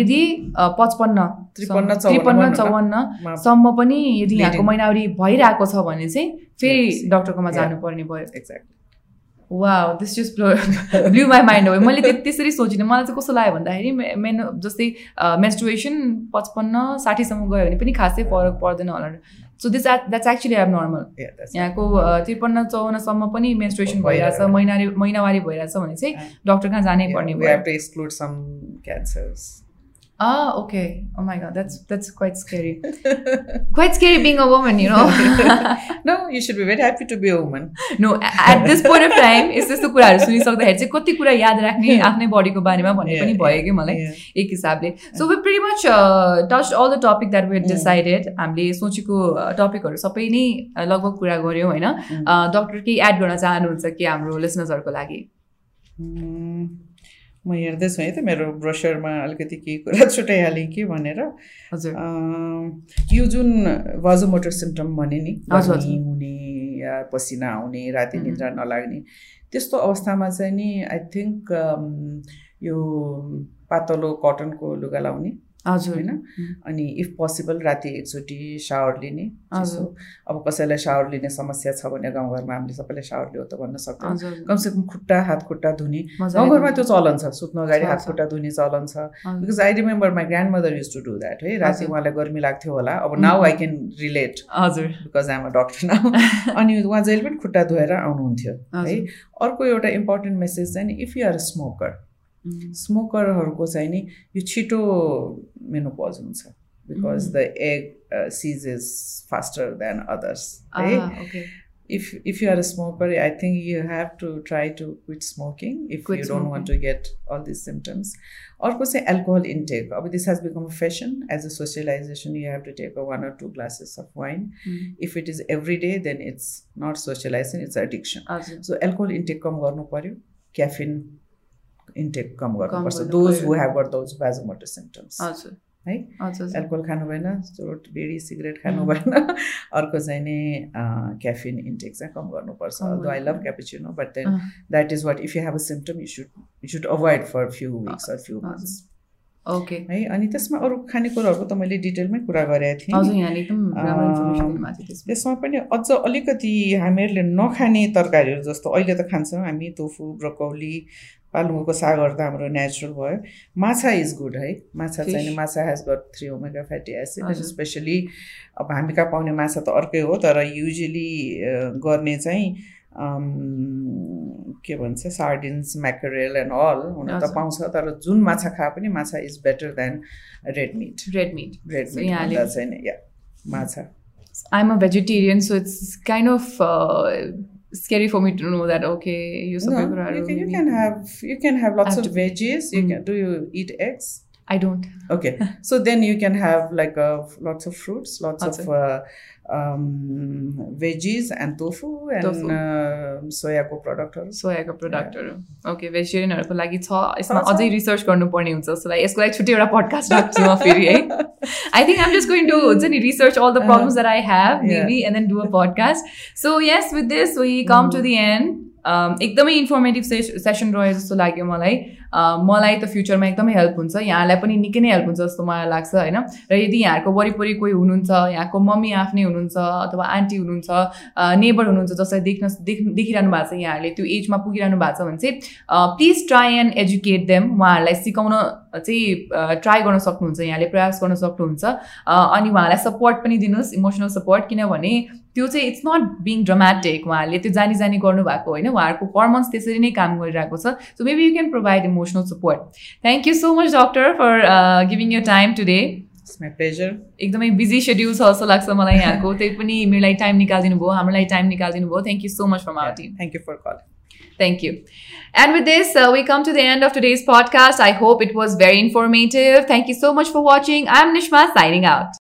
यदि पचपन्न त्रिपन्न, त्रिपन्न भनौँ न। चौवन्न मा- सम्म पनि यदि यहाँको. महिनावारी भइरहेको छ भने चाहिँ फेरि. डक्टरकोमा. जानुपर्ने भयो एक्ज्याक्टली वा this just blew my mind हो मैले त्यो त्यसरी सोचिनँ। मलाई चाहिँ कस्तो लाग्यो भन्दाखेरि मे- मेन जस्तै मेन्स्ट्रुएसन पचपन्न साठीसम्म गयो भने पनि खासै फरक पर्दैन होला। So this that's actually abnormal यहाँको त्रिपन्न चौवन्नसम्म पनि मेन्स्ट्रुएसन भइरहेछ। महिनारी महिनावारी भइरहेछ भने चाहिँ. डक्टर कहाँ जानै पर्ने भयो? Ah, okay. Oh my god, that's that's quite scary. (laughs) quite scary being a woman, you know. No you should be very happy to be a woman no, at this point of time, यस्तो यस्तो कुराहरू सुनिसक्दाखेरि चाहिँ कति कुरा याद राख्ने आफ्नै बडीको बारेमा भन्ने पनि भयो कि मलाई एक हिसाबले so we pretty much touch all the topic that were Mm. Decided हामीले सोचेको टपिकहरू सबै नै uh, लगभग कुरा गऱ्यौँ होइन डक्टर केही एड गर्न चाहनुहुन्छ कि हाम्रो लिसनर्सहरूको लागि म हेर्दैछु है त मेरो ब्रोसरमा अलिकति केही कुरा (laughs) छुट्याइहालेँ कि भनेर। हजुर। यो जुन भजोमोटर सिम्टम भने नि हुने या पसिना आउने राति. निद्रा नलाग्ने त्यस्तो अवस्थामा चाहिँ नि आई थिङ्क यो पातलो कटनको लुगा लाउने। हजुर। होइन? अनि इफ पोसिबल राति एकचोटि सावर लिने चिसो। अब कसैलाई सावर लिने समस्या छ भने गाउँघरमा हामीले सबैले सावर लियो त भन्न सक्छौँ। हजुर। कमसेकम खुट्टा हात खुट्टा धुने। गाउँघरमा त्यो चलन छ सुत्नु अगाडि हात। खुट्टा धुने चलन छ। हजुर। Because I remember my grandmother use to do that है। राति हजुर। उहाँलाई गर्मी लाग्थ्यो होला। अब. नाउ आई क्यान रिलेट हजुर। Because I'm a doctor now अनि उहाँ जहिले पनि खुट्टा धोएर आउनुहुन्थ्यो है। हजुर। अर्को एउटा इम्पोर्टेन्ट मेसेज चाहिँ इफ यु आर स्मोकर. स्मोकरहरूको चाहिँ नि यो छिटो मेनोपज हुन्छ because Mm. The egg ceases faster than others है Ah, okay. if if you are a smoker i think you have to try to quit smoking if Quit you don't want to get all these symptoms अर्को चाहिँ alcohol intake अब this has become a fashion as a socialization you have to take a one or two glasses of wine Mm. if it is every day then it's not socializing it's addiction so alcohol intake कम गर्नु पर्यो caffeine intake कम गर्नुपर्छ. who have got those vasomotor symptoms. हजुर। है? Alcohol खानु भएन चोट BD cigarette खानु. भएन (laughs) अर्को चाहिँ नि क्याफिन इन्टेक चाहिँ कम गर्नुपर्छ। Though I love. Cappuccino but then. That is what if you have a symptom you should you should avoid for few weeks or few. Months okay है? अनि त्यसमा अरू खानेकुराहरूको त मैले डिटेलमै कुरा गरेको थिएँ त्यसमा। पनि अझ अलिकति हामीहरूले नखाने तरकारीहरू जस्तो अहिले त खान्छौँ हामी टोफु ब्रोकौली पालुङको सागहरू त हाम्रो नेचुरल भयो माछा इज गुड है माछा. चाहिँ माछा has got three omega fatty acid. Especially अब हामी कहाँ पाउने माछा त अर्कै हो तर युजली गर्ने चाहिँ के भन्छ सार्डिन्स म्याकरेल एन्ड अल हुन त। पाउँछ तर जुन माछा खाए पनि माछा is better than red meat red meat red meat चाहिँ yeah, माछा a vegetarian, so it's kind of uh, scary for me to know that okay you no, you, can, you can have you can have lots have of veggies. You mm. can do you eat eggs? I don't. Okay. (laughs) So then you can have like a, lots of fruits lots of uh, veggies and tofu and Tofu. Uh, soyako product. सोयाको प्रडक्टहरू okay भेजिटेरियनहरूको लागि छ यसमा छ, छ। अझै research गर्नुपर्ने हुन्छ जस्तो लागि यसको लागि छुट्टै एउटा पडकास्ट (laughs) राख्छु म फेरि है I think um just going to हुन्छ नि research all the Uh, problems that I have yeah. Maybe and then do a podcast so yes with this we come to the end एकदमै informative सेस session रह्यो जस्तो लाग्यो मलाई। मलाई त फ्युचरमा एकदमै हेल्प हुन्छ। यहाँलाई पनि निकै नै हेल्प हुन्छ जस्तो मलाई लाग्छ होइन? र यदि यहाँहरूको वरिपरि कोही हुनुहुन्छ यहाँको मम्मी आफ्नै हुनुहुन्छ अथवा आन्टी हुनुहुन्छ नेबर हुनुहुन्छ जसलाई देख्न देख देखिरहनु भएको छ यहाँहरूले त्यो एजमा पुगिरहनु भएको छ भने चाहिँ please try and educate them उहाँहरूलाई सिकाउन चाहिँ ट्राई गर्न सक्नुहुन्छ यहाँले प्रयास गर्न सक्नुहुन्छ। अनि उहाँलाई सपोर्ट पनि दिनुहोस् इमोसनल सपोर्ट किनभने त्यो चाहिँ इट्स नट बिङ ड्रामेटिक उहाँहरूले त्यो जानी जानी गर्नुभएको होइन। उहाँहरूको कर्मन्स त्यसरी नै काम गरिरहेको छ। So maybe you can provide emotional support thank you so much doctor for giving you time today my pleasure. एकदमै बिजी सेड्युल छ जस्तो लाग्छ मलाई यहाँको। (laughs) त्यही पनि मेरोलाई टाइम निकालिदिनु भयो हामीलाई टाइम निकालिदिनु भयो। Thank you so much from our team Thank you for calling. Thank you. And with this, uh, we come to the end of today's podcast. I hope it was very informative. Thank you so much for watching. I'm Nishma signing out.